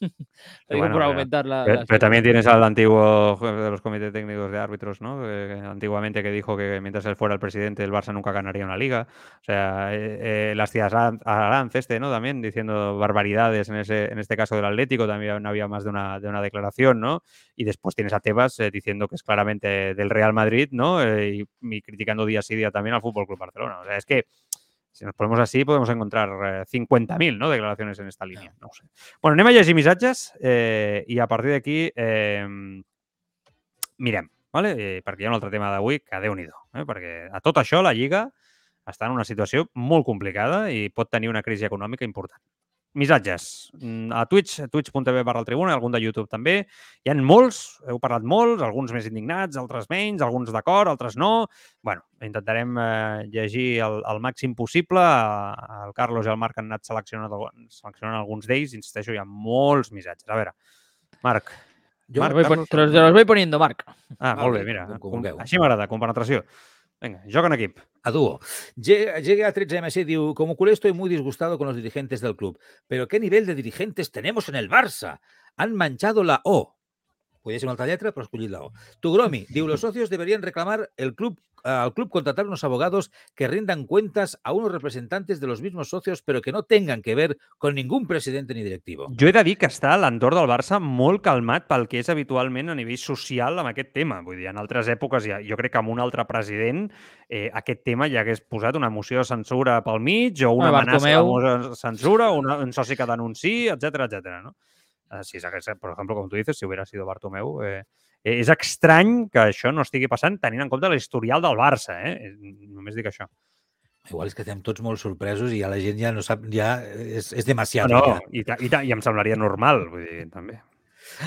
lo digo Bueno, por pero- aumentar la. Pero, las- pero también tienes al antiguo de los comités técnicos de árbitros, ¿no? Antiguamente que dijo que mientras él fuera el presidente el Barça nunca ganaría una liga. O sea, eh, eh, las tías Aran- Aranz, este, ¿no? También diciendo barbaridades en, ese, en este caso del Atlético, también había más de una, de una declaración, ¿no? Y después tienes a Tebas eh, diciendo que es claramente del Real Madrid, ¿no? Y, y criticando día sí día también al Fútbol Club Barcelona. O sea, es que si nos ponemos así, podemos encontrar eh, 50.000 ¿no? declaraciones en esta línia. No ho sé. Bueno, anem a llegir missatges eh, i a partir d'aquí eh, mirem, vale? eh, perquè hi ha un altre tema d'avui que déu nhi eh? perquè a tot això la Lliga està en una situació molt complicada i pot tenir una crisi econòmica important. Missatges. Mm, A Twitch, twitch.tv barra el Tribuna, algun de YouTube també. Hi han molts, heu parlat molts, alguns més indignats, altres menys, alguns d'acord, altres no. bueno, intentarem eh, llegir el, el màxim possible. El Carlos i el Marc han anat seleccionant, seleccionant alguns d'ells. Insisteixo, hi ha molts missatges. A veure, Marc. Yo Marc, los voy pon- Carlos. te, los, te los voy poniendo, Marc. Ah, Vale, molt bé, mira. com- com com-. Així m'agrada, compenetració. Vinga, joc en equip. A dúo. Llega, a 13MC, digo, como culé estoy muy disgustado con los dirigentes del club. Pero ¿qué nivel de dirigentes tenemos en el Barça? Han manchado la O. Podría ser una altra lletra, pero escollid la O. Tugromi, digo, los socios deberían reclamar el club, al club contratar unos abogados que rindan cuentas a unos representantes de los mismos socios, pero que no tengan que ver con ningún presidente ni directivo. Jo he de dir que està l'entorn del Barça molt calmat pel que és habitualment a nivell social amb aquest tema. Vull dir, en altres èpoques, ja, jo crec que amb un altre president eh, aquest tema ja hagués posat una moció de censura pel mig o una Home, amenaça de Bartomeu. moció de censura, una, un soci que denunciï, etc etc. ¿no? Eh, si s'hagués, per exemple, com tu dices, si hubiera sido Bartomeu, eh, eh, és estrany que això no estigui passant tenint en compte l'historial del Barça. Eh? Eh, Només dic això. Igual és que estem tots molt sorpresos i ja la gent ja no sap, ja és, és demasiado. no, ja. i, ta- i, ta- i em semblaria normal, vull dir, també.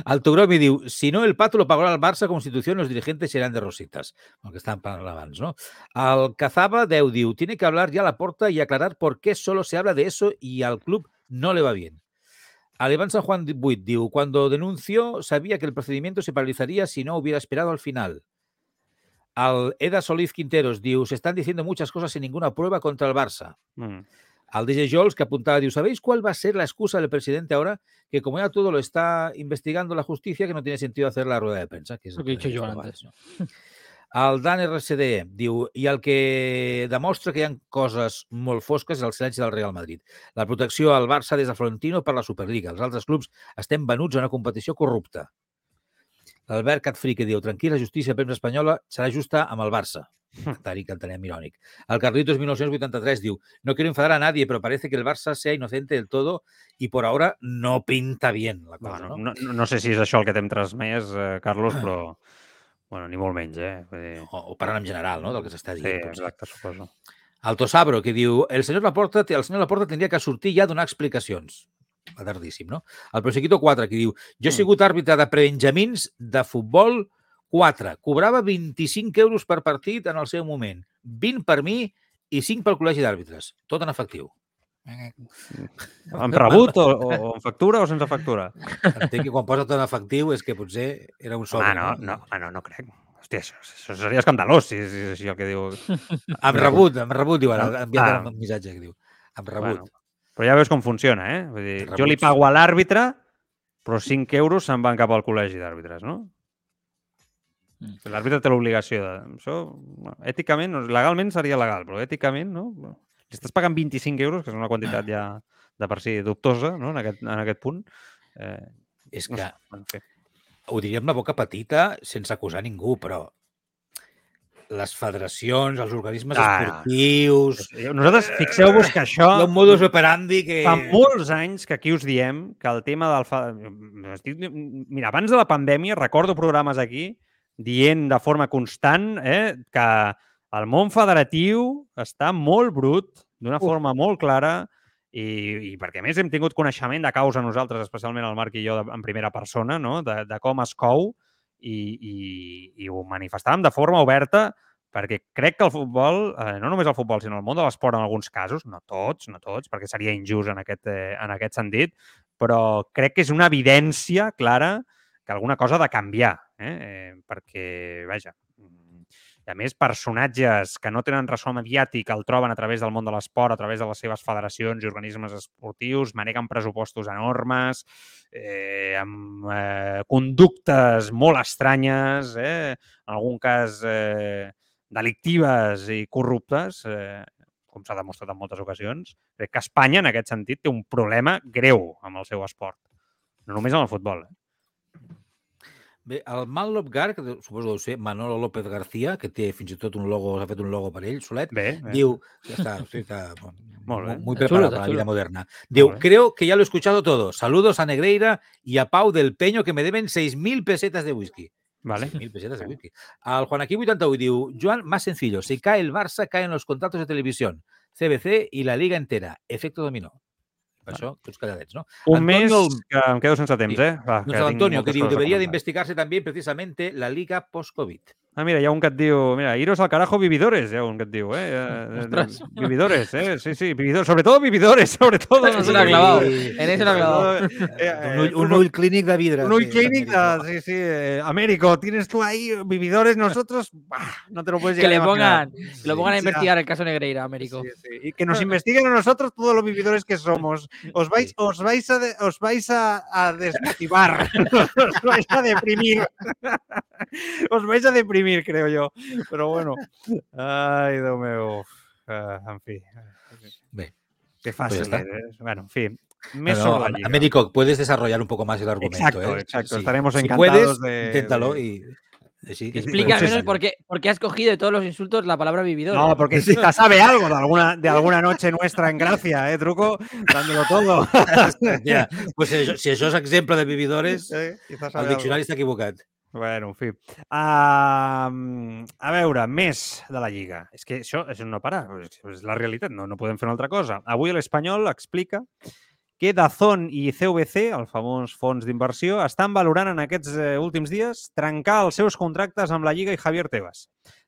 Altogromi diu, si no el pato lo pagará el Barça como institución, los dirigentes serán de rositas. El que estaban parlant abans, no? Al Cazaba Deu diu, tiene que hablar ya la porta y aclarar por qué solo se habla de eso y al club no le va bien. Al Iván San Juan Buit diu, cuando denunció sabía que el procedimiento se paralizaría si no hubiera esperado al final. Al Eda Solís Quinteros diu, se están diciendo muchas cosas sin ninguna prueba contra el Barça. Mm. Al DJ Jols que apuntaba, diu, ¿sabéis cuál va a ser la excusa del presidente ahora? Que como ya todo lo está investigando la justicia, que no tiene sentido hacer la rueda de prensa. Que Lo que he dicho yo antes. no? El Dan RCD diu, i el que demostra que hi ha coses molt fosques és el silenci del Real Madrid. La protecció al Barça des de Florentino per la Superliga. Els altres clubs estem venuts a una competició corrupta. L'Albert Catfrique diu, tranquil, la justícia premsa espanyola serà justa amb el Barça. Comentari que entenem irònic. El Carlitos 1983 diu, no quiero enfadar a nadie, pero parece que el Barça sea inocente del todo y por ahora no pinta bien la cosa, Bueno, no? no, no sé si és això el que t'hem transmès, eh, Carlos, però bueno, ni molt menys, eh? Vull dir... O, o parlant en general, no?, del que s'està Sí, dient. potser. exacte, suposo. Alto Sabro, que diu el senyor Laporta, el senyor Laporta tindria que sortir ja a donar explicacions. Va tardíssim, no? El Prosequito 4, que diu jo he Mm. sigut àrbitre de prebenjamins de futbol 4. Cobrava 25 euros per partit en el seu moment. 20 per mi i 5 pel col·legi d'àrbitres. Tot en efectiu. Amb rebut o, o, o amb factura o sense factura? Entenc que quan posa tot en efectiu és que potser era un sobre. Home, no, no, home, no, no crec. Hòstia, això, això seria escandalós si, si és així el que diu. Amb rebut, amb rebut, diu ara. Ah, enviat ah. un missatge que diu. Amb rebut. Bueno, però ja veus com funciona, eh? Vull dir, jo li pago a l'àrbitre, però 5 euros se'n van cap al col·legi d'àrbitres, no? Mm. L'àrbitre té l'obligació de... Això, bueno, èticament, no, legalment seria legal, però èticament, no? Si estàs pagant 25 euros, que és una quantitat ja de per si dubtosa, no? En aquest, en aquest punt. Eh, És no que sé, fi. ho diria amb la boca petita sense acusar ningú, però les federacions, els organismes Ah, esportius... Nosaltres, fixeu-vos que això... Hi ha un modus operandi que... Fa molts anys que aquí us diem que el tema del... Fa... Mira, abans de la pandèmia recordo programes aquí dient de forma constant eh, que el món federatiu està molt brut, d'una forma molt clara, i, i perquè a més hem tingut coneixement de causa nosaltres, especialment el Marc i jo, de, en primera persona, no? de, de com es cou, i, i, i ho manifestàvem de forma oberta perquè crec que el futbol, eh, no només el futbol, sinó el món de l'esport en alguns casos, no tots, no tots, perquè seria injust en aquest, eh, en aquest sentit, però crec que és una evidència clara que alguna cosa ha de canviar, eh? eh perquè, vaja, I a més, personatges que no tenen ressò mediàtic el troben a través del món de l'esport, a través de les seves federacions i organismes esportius, maneguen pressupostos enormes, eh, amb eh, conductes molt estranyes, eh, en algun cas eh, delictives i corruptes, eh, com s'ha demostrat en moltes ocasions. Crec que Espanya, en aquest sentit, té un problema greu amb el seu esport. No només amb el futbol. Eh? Bé, el Manlop Gar, que suposo que deu ser Manolo López García, que té fins i tot un logo, s'ha fet un logo per ell, solet, bé, bé. diu, ja està, sí, està Molt bé. muy preparado para la vida moderna. Diu, creo que ya lo he escuchado todo. Saludos a Negreira y a Pau del Peño, que me deben 6.000 pesetas de whisky. Vale. 6.000 pesetas de whisky. Al Juan aquí 81 diu, Joan, más sencillo, si cae el Barça, caen los contratos de televisión, CBC y la liga entera. Efecto dominó. Per això, tots calladets, ¿no? Un mes que em quedo sense temps, eh? Va, Doncs que Antonio, que diu, debería de investigarse también precisamente la liga post-COVID. Ah, mira, ha un que diu... Mira, iros al carajo vividores, ha un que diu, eh? eh. Vividores, eh? Sí, sí, vividores. Sobre todo vividores, sobre todo. Eso lo ha clavado. En eso lo ha clavado. Un un ull clínic de vidre. Un Américo. de- sí, sí. eh, Américo, tienes tú ahí vividores, nosotros, bah, no te lo puedes Que llegar le a imaginar. pongan, que lo pongan a sí, investigar el caso Negreira, Américo. Sí, sí. Y que nos investiguen a nosotros todos los vividores que somos. Os vais, os vais a, de- os vais a, a desmotivar. os vais a deprimir. os vais a deprimir, creo yo. Pero bueno. Ay, Déu meu. Eh, en fi. Bé, Qué pues fácil. ya está. es. Bueno, en fin. No, no, Lliga. Américo, puedes desarrollar un poco más el argumento. Exacto, ¿eh? exacto. Sí. Estaremos si encantados puedes, de- inténtalo y... Sí, Explica al sí, menos por qué, por qué has cogido de todos los insultos la palabra vividor. No, porque si quizás sabe algo de alguna, de alguna noche nuestra en Gracia, ¿eh, Truco? Dándolo todo. Pues si si això és exemple de vividores, Eh, el sabe algo. diccionari està equivocat. Bueno, en fi. Uh, a veure, més de la Lliga. És que això un no parar. És, és la realitat, no, no podem fer una altra cosa. Avui l'Espanyol explica que Dazón i CVC, el famós fons d'inversió, estan valorant en aquests eh, últims dies trencar els seus contractes amb la Lliga i Javier Tebas.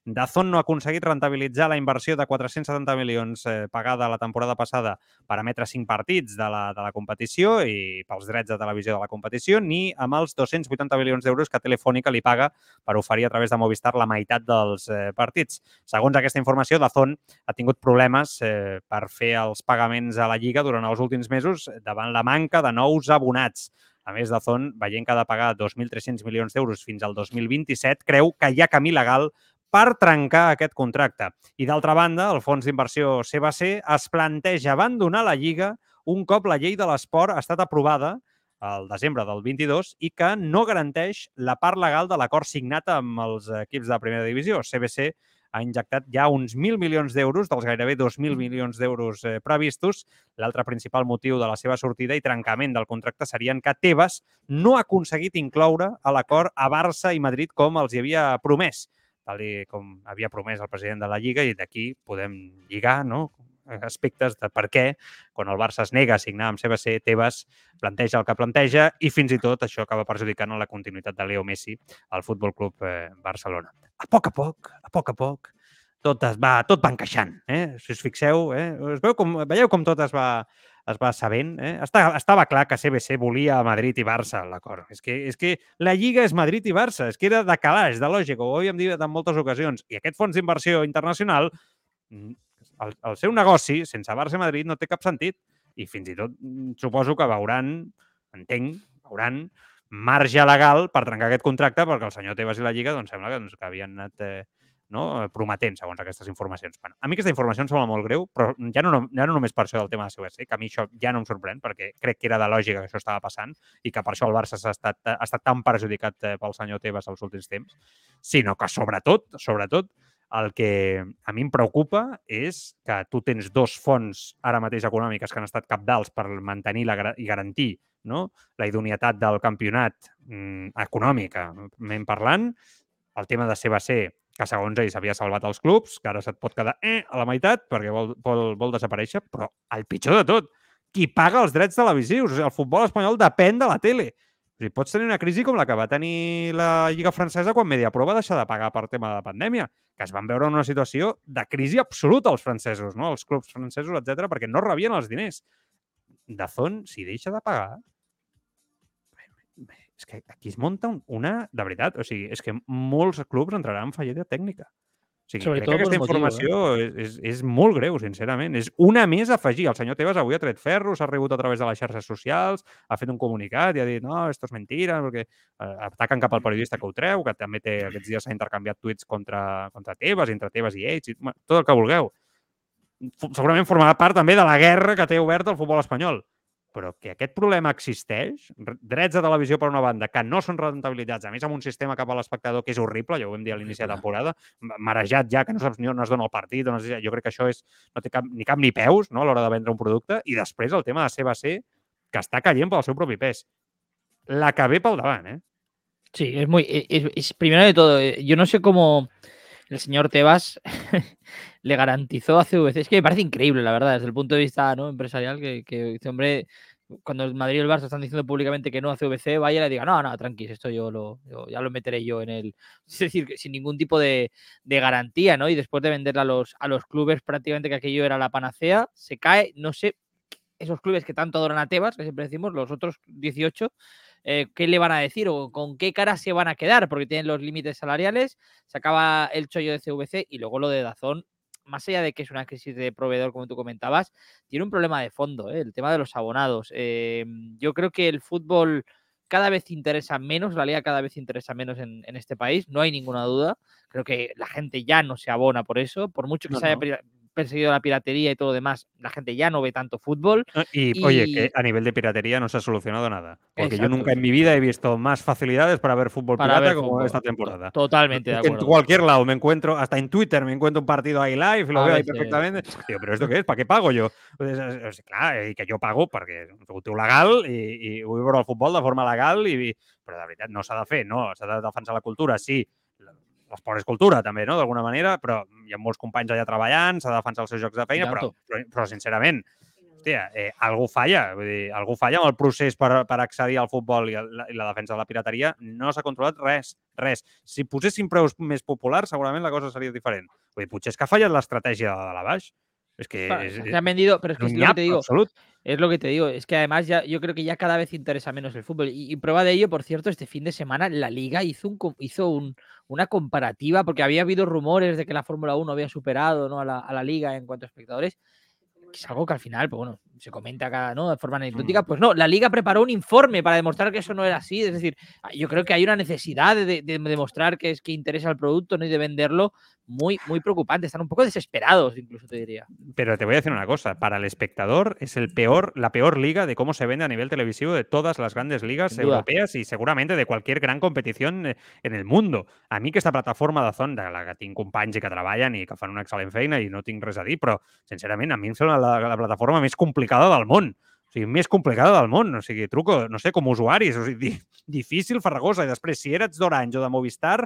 Dazón no ha aconseguit rentabilitzar la inversió de 470 milions eh, pagada la temporada passada per emetre cinc partits de la, de la competició i pels drets de televisió de la competició, ni amb els 280 milions d'euros que Telefònica li paga per oferir a través de Movistar la meitat dels eh, partits. Segons aquesta informació, Dazón ha tingut problemes eh, per fer els pagaments a la Lliga durant els últims mesos davant la manca de nous abonats. A més, Dazón, veient que ha de pagar 2.300 milions d'euros fins al 2027, creu que hi ha camí legal per trencar aquest contracte. I d'altra banda, el fons d'inversió CBC es planteja abandonar la Lliga un cop la llei de l'esport ha estat aprovada al desembre del 22 i que no garanteix la part legal de l'acord signat amb els equips de primera divisió. CBC ha injectat ja uns 1.000 milions d'euros, dels gairebé 2.000 milions d'euros eh, previstos. L'altre principal motiu de la seva sortida i trencament del contracte serien que Tebas no ha aconseguit incloure a l'acord a Barça i Madrid com els hi havia promès tal com havia promès el president de la Lliga i d'aquí podem lligar no? aspectes de per què quan el Barça es nega a signar amb CBC, Tebas planteja el que planteja i fins i tot això acaba perjudicant la continuïtat de Leo Messi al Futbol Club eh, Barcelona. A poc a poc, a poc a poc, tot es va, tot va encaixant. Eh? Si us fixeu, eh? us veu com, veieu com tot es va, es va sabent. Eh? Estava, estava clar que CBC volia Madrid i Barça, l'acord. És, que, és que la Lliga és Madrid i Barça, és que era de calaix, de lògica, ho havíem dit en moltes ocasions. I aquest fons d'inversió internacional, mm, el, el seu negoci, sense Barça i Madrid, no té cap sentit. I fins i tot mm, suposo que veuran, entenc, veuran marge legal per trencar aquest contracte perquè el senyor Tebas i la Lliga doncs, sembla que, doncs, que havien anat eh, no? prometent, segons aquestes informacions. Bueno, a mi aquesta informació em sembla molt greu, però ja no, ja no només per això del tema de CBC, que a mi això ja no em sorprèn, perquè crec que era de lògica que això estava passant i que per això el Barça s'ha estat, ha estat tan perjudicat eh, pel senyor Tebas els últims temps, sinó que sobretot, sobretot, el que a mi em preocupa és que tu tens dos fonts ara mateix econòmiques que han estat capdals per mantenir la, i garantir no? la idoneïtat del campionat mm, econòmicament parlant, el tema de CBC, que segons ell s'havia salvat els clubs, que ara se't pot quedar eh, a la meitat perquè vol, vol, vol desaparèixer, però el pitjor de tot, qui paga els drets televisius? O sigui, el futbol espanyol depèn de la tele. O sigui, pots tenir una crisi com la que va tenir la Lliga Francesa quan Mediapro va deixar de pagar per tema de la pandèmia, que es van veure en una situació de crisi absoluta els francesos, no? els clubs francesos, etc perquè no rebien els diners. Dazón, si deixa de pagar, és que aquí es munta un- una... De veritat, o sigui, és que molts clubs entraran en fallida tècnica. O sigui, Sobretot crec que aquesta per motiu, informació és, és, molt greu, sincerament. És una més a afegir. El senyor Tebas avui ha tret ferro, s'ha rebut a través de les xarxes socials, ha fet un comunicat i ha dit no, esto és mentira, perquè eh, ataquen cap al periodista que ho treu, que també té, aquests dies s'ha intercanviat tuits contra, contra Tebas, entre Tebas i ells, i, bueno, tot el que vulgueu. Segurament formarà part també de la guerra que té obert el futbol espanyol però que aquest problema existeix, drets de televisió per una banda que no són rentabilitzats, a més amb un sistema cap a l'espectador que és horrible, ja ho vam dir a l'inici de temporada, ma- marejat ja, que no saps ni on es dona el partit, on es... jo crec que això és, no té cap, ni cap ni peus no, a l'hora de vendre un producte, i després el tema de ser va ser que està caient pel seu propi pes. La que ve pel davant, eh? Sí, es muy. e- es- es- primero de todo, eh, yo no sé cómo el señor Tebas le garantizó a CVC. Es que me parece increíble, la verdad, desde el punto de vista ¿no? empresarial, que, que este hombre, cuando el Madrid y el Barça están diciendo públicamente que no a CVC, vaya y le diga, no, no, tranquis, esto yo lo, yo- ya lo meteré yo en el. Es decir, sin ningún tipo de, de garantía, ¿no? Y después de venderla a los, a los clubes, prácticamente que aquello era la panacea, se cae, no sé, esos clubes que tanto adoran a Tebas, que siempre decimos, los otros 18, eh, qué le van a decir o con qué cara se van a quedar, porque tienen los límites salariales, se acaba el chollo de CVC y luego lo de Dazón, más allá de que es una crisis de proveedor, como tú comentabas, tiene un problema de fondo, ¿eh? el tema de los abonados. Eh, yo creo que el fútbol cada vez interesa menos, la liga cada vez interesa menos en, en este país, no hay ninguna duda. Creo que la gente ya no se abona por eso, por mucho que No, se haya no. Perseguido la piratería y todo lo demás, la gente ya no ve tanto fútbol. No, Y, oye, Y- que a nivel de piratería no se ha solucionado nada. Porque yo Exacto. nunca en mi vida he visto más facilidades para ver fútbol Para pirata ver como fútbol. esta temporada. Totalmente de En acuerdo. cualquier lado me encuentro, hasta en Twitter me encuentro un partido ahí live y lo A veo ahí perfectamente. Digo, ¿pero esto qué es? ¿Para qué pago yo? Pues, és- és- clar, i que jo pago perquè ho legal i, i vull veure el futbol de forma legal i, però de veritat no s'ha de fer, no, s'ha de defensar la cultura, sí, l'esport és cultura també, no?, d'alguna manera, però hi ha molts companys allà treballant, s'ha de defensar els seus jocs de feina, però, però, però sincerament, hòstia, eh, algú falla, vull dir, algú falla amb el procés per, per accedir al futbol i, la, i la defensa de la pirateria, no s'ha controlat res, res. Si posessin preus més populars, segurament la cosa seria diferent. Vull dir, potser és que ha fallat l'estratègia de dalt a baix. És que se han vendido, pero es que es lo que te digo. Es lo que te digo, es que además ya yo creo que ya cada vez interesa menos el fútbol. Y, y prueba de ello, por cierto, este fin de semana la liga hizo, un, hizo un- una comparativa, porque había habido rumores de que la Fórmula 1 había superado ¿no? a, la, a la liga en cuanto a espectadores. Que Es algo que al final, pues bueno, se comenta cada, ¿no? de forma anecdótica. Pues no, la liga preparó un informe para demostrar que eso no era así. Es decir, ah, yo creo que hay una necesidad de, de- de demostrar que es que interesa el producto ¿no? y de venderlo muy, muy preocupante. Están un poco desesperados, incluso te diría. Pero te voy a decir una cosa, para el espectador es el peor, la peor liga de cómo se vende a nivel televisivo de todas las grandes ligas europeas y seguramente de cualquier gran competición eh, en el mundo. A mi aquesta plataforma de Zon, de la que tinc companys que treballen i que fan una excel·lent feina i no tinc res a dir, però sincerament a mi em sembla la, la plataforma més complicada del món. O sigui, més complicada del món. O sigui, truco, no sé, com usuaris. O sigui, di, difícil, farragosa. I després, si eres d'Orange o de Movistar,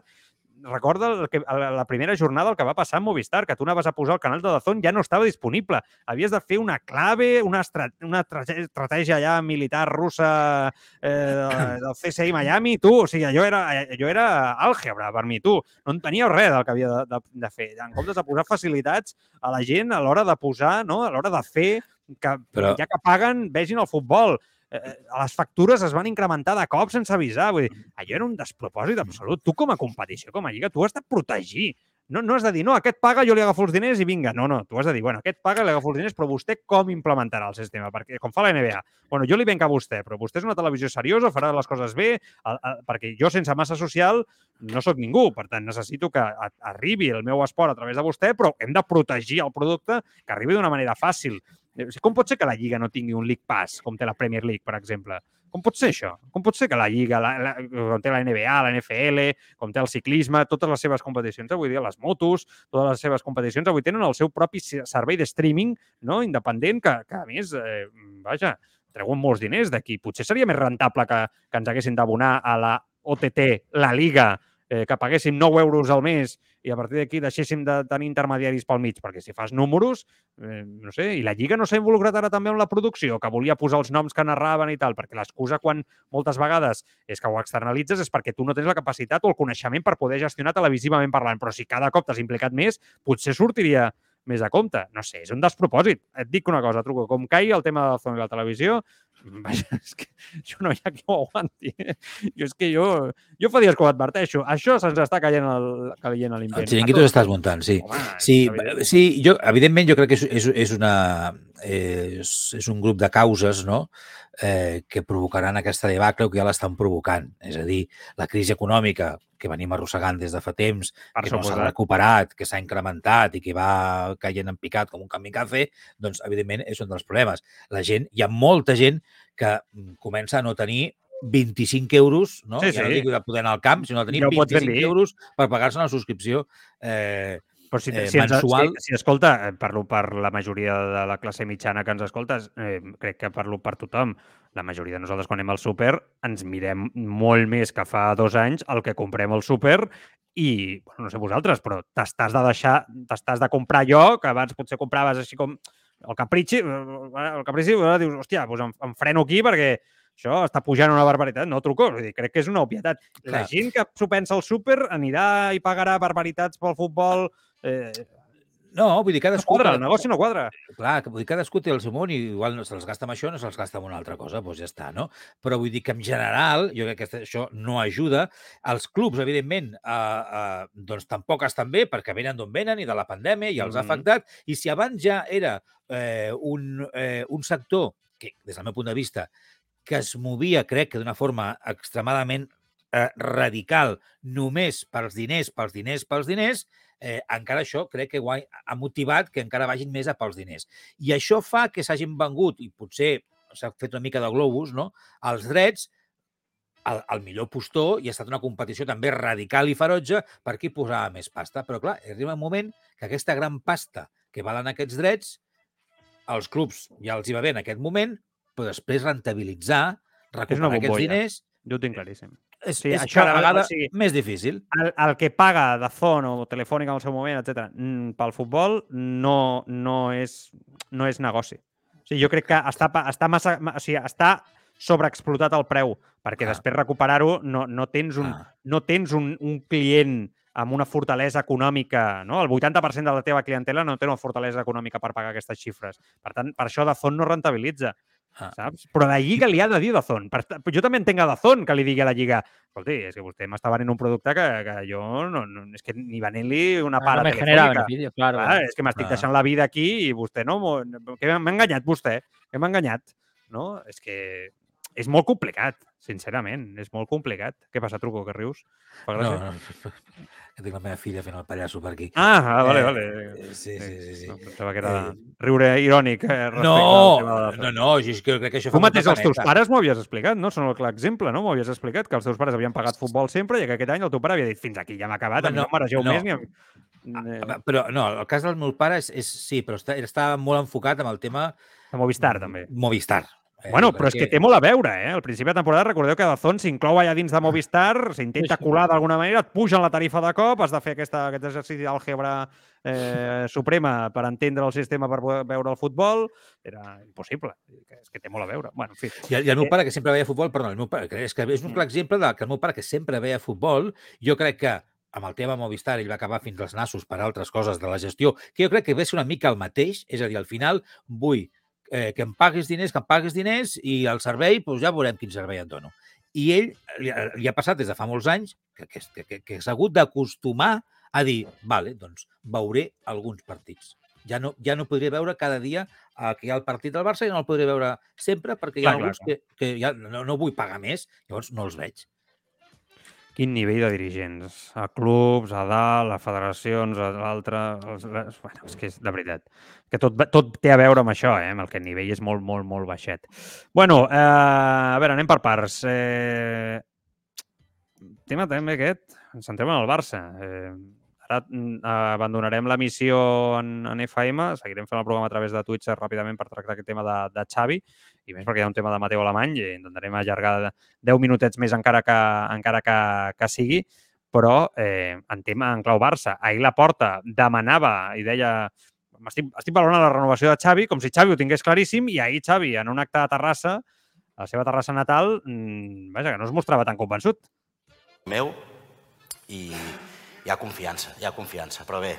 recorda el que, la la primera jornada el que va passar amb Movistar, que tu anaves a posar el canal de Dazón, ja no estava disponible. Havies de fer una clave, una, estra una estra- estratègia allà militar russa eh, del CSI Miami, tu, o sigui, allò era, allò era àlgebra per mi, tu. No entenia res del que havia de, de, de fer. En comptes de posar facilitats a la gent a l'hora de posar, no? a l'hora de fer que Però- ja que paguen, vegin el futbol. Eh, les factures es van incrementar de cop sense avisar. Vull dir, allò era un despropòsit absolut. Tu com a competició, com a lliga, tu has de protegir. No, no has de dir, no, aquest paga, jo li agafo els diners i vinga. No, no, tu has de dir, bueno, aquest paga, li agafo els diners, però vostè com implementarà el sistema? Perquè, com fa la NBA, bueno, jo li venc a vostè, però vostè és una televisió seriosa, farà les coses bé, a, a, perquè jo sense massa social no sóc ningú, per tant, necessito que a, arribi el meu esport a través de vostè, però hem de protegir el producte que arribi d'una manera fàcil. Eh, Com pot ser que la Lliga no tingui un League Pass, com té la Premier League, per exemple? Com pot ser això? Com pot ser que la Lliga, la, la, com té la NBA, la NFL, com té el ciclisme, totes les seves competicions, avui dia les motos, totes les seves competicions, avui tenen el seu propi se- servei de streaming no? independent que, que a més, eh, vaja, treuen molts diners d'aquí. Potser seria més rentable que, que ens haguessin d'abonar a la OTT, la Liga, eh, que paguéssim 9 euros al mes i a partir d'aquí deixéssim de tenir intermediaris pel mig, perquè si fas números, eh, no sé, i la Lliga no s'ha involucrat ara també en la producció, que volia posar els noms que narraven i tal, perquè l'excusa quan moltes vegades és que ho externalitzes és perquè tu no tens la capacitat o el coneixement per poder gestionar televisivament parlant, però si cada cop t'has implicat més, potser sortiria més a compte. No sé, és un despropòsit. Et dic una cosa, truco, com caigui el tema de la zona i la televisió, vaja, és que això no hi ha qui ho aguanti. Jo és que jo, jo fa dies que ho adverteixo. Això se'ns està caient, el, caient a l'invent. El xiringuito s'està desmuntant, sí. Home, sí, sí jo, evidentment, jo crec que és, és, és, una, és, és un grup de causes no? Eh, que provocaran aquesta debacle o que ja l'estan provocant. És a dir, la crisi econòmica que venim arrossegant des de fa temps, Per que no s'ha recuperat, que s'ha incrementat i que va caient en picat com un kamikaze, doncs, evidentment, és un dels problemes. La gent, hi ha molta gent que mm, comença a no tenir 25 euros, no? Sí, Ja no sí. dic de poder anar al camp, sinó tenir ben 25 dir. euros per pagar-se una subscripció eh, Però si, eh, si, ens, mensual. si, si escolta, eh, parlo per la majoria de la classe mitjana que ens escolta, eh, crec que parlo per tothom. La majoria de nosaltres, quan anem al súper, ens mirem molt més que fa dos anys el que comprem al súper i, bueno, no sé vosaltres, però t'estàs de deixar, t'estàs de comprar allò que abans potser compraves així com el caprici, eh, el caprici, ara dius, hòstia, doncs em, em freno aquí perquè això està pujant una barbaritat. No, truco, vull dir, crec que és una obvietat. La Clar. gent que s'ho pensa al súper anirà i pagarà barbaritats pel futbol, Eh, no, vull dir, no cadascú... quadra, el negoci no quadra. Clar, vull dir, cadascú té el seu món i igual no se'ls gasta amb això, no se'ls gasta amb una altra cosa, doncs ja està, no? Però vull dir que en general, jo crec que això no ajuda. Els clubs, evidentment, eh, eh, doncs tampoc estan bé perquè venen d'on venen i de la pandèmia i els ha Mhm. afectat. I si abans ja era eh, un, eh, un sector que, des del meu punt de vista, que es movia, crec que d'una forma extremadament eh, radical, només pels diners, pels diners, pels diners, eh, encara això crec que guai, ha motivat que encara vagin més a pels diners. I això fa que s'hagin vengut, i potser s'ha fet una mica de globus, no? els drets al, al millor postor i ha estat una competició també radical i ferotge per qui posava més pasta. Però, clar, arriba un moment que aquesta gran pasta que valen aquests drets, als clubs ja els hi va bé en aquest moment, però després rentabilitzar, recuperar aquests diners, Jo ho tinc claríssim. És, Sí, és això, cada o vegada sigui, més difícil. El, el que paga de Zon o Telefònica en el seu moment, etc pel futbol, no, no, és, no és negoci. O sigui, jo crec que està, està, massa, ma- o sigui, està sobreexplotat el preu, perquè Ah. després recuperar-ho no, no tens, un, Ah. no tens un, un client amb una fortalesa econòmica, no? El 80% de la teva clientela no té una fortalesa econòmica per pagar aquestes xifres. Per tant, per això Dazón no rentabilitza, Ah. saps? Però la Lliga li ha de dir Dazón. Per, jo també entenc a Dazón que li digui a la Lliga escolti, és que vostè m'està venent un producte que, que jo no, no, és que ni venent-li una No, para no me genera telefònica. beneficio, claro. Clar, és que m'estic Ah. deixant la vida aquí i vostè no... Que m'ha enganyat vostè, que m'ha enganyat. No? És que és molt complicat, sincerament, és molt complicat. Què passa, Truco, que rius? No, no, tinc la meva filla fent el pallasso per aquí. Ah, ah, vale, Eh, vale. eh, sí, sí, sí, sí. No, pensava que era Eh, riure irònic. Eh, No, no, no, jo és que crec que això Tu mateix els teus pares m'ho havies explicat, no? Són el clar exemple, no? M'ho havies explicat, que els teus pares havien pagat futbol sempre i que aquest any el teu pare havia dit fins aquí ja m'ha acabat, a mi No, no m'aregeu no. més ni... Amb... Eh, Ah, Però no, el cas del meu pare és, és sí, però està, està molt enfocat amb el tema de Movistar, també. Movistar. Eh, Bueno, però és que té molt a veure, eh? Al principi de temporada recordeu que Dazón s'inclou allà dins de Movistar, s'intenta colar d'alguna manera, et pugen la tarifa de cop, has de fer aquesta, aquest exercici d'àlgebra eh, suprema per entendre el sistema per poder veure el futbol. Era impossible. És que té molt a veure. Bueno, en fi. I, el- I el meu pare, que sempre veia futbol, perdó, el meu pare, és, que és un clar exemple de que el meu pare, que sempre veia futbol, jo crec que amb el tema Movistar ell va acabar fins als nassos per altres coses de la gestió, que jo crec que ve ser una mica el mateix, és a dir, al final vull eh, que em paguis diners, que em paguis diners i el servei, doncs ja veurem quin servei et dono. I ell li, li ha passat des de fa molts anys que, que, que, que, s'ha hagut d'acostumar a dir, vale, doncs veuré alguns partits. Ja no, ja no podré veure cada dia eh, que hi ha el partit del Barça i no el podré veure sempre perquè hi ha Clar, clar, alguns que, que ja no, no vull pagar més, llavors no els veig. Quin nivell de dirigents. A clubs, a dalt, a federacions, a l'altre... els- Bueno, és que és de veritat. Que tot, tot té a veure amb això, eh? amb el que el nivell és molt, molt, molt baixet. Bueno, eh, a veure, anem per parts. Eh, tema també aquest. Ens centrem en el Barça. Eh, ara mm, abandonarem la missió en, en FM, seguirem fent el programa a través de Twitch ràpidament per tractar aquest tema de, de Xavi, i més perquè hi ha un tema de Mateu Alemany i intentarem allargar de 10 minutets més encara que, encara que, que sigui, però eh, en tema en clau Barça. Ahir la porta demanava i deia estic, estic valorant la renovació de Xavi com si Xavi ho tingués claríssim i ahir Xavi en un acte de Terrassa, a la seva Terrassa natal, mmm, vaja, que no es mostrava tan convençut. meu i hi ha confiança, hi ha confiança. Però bé,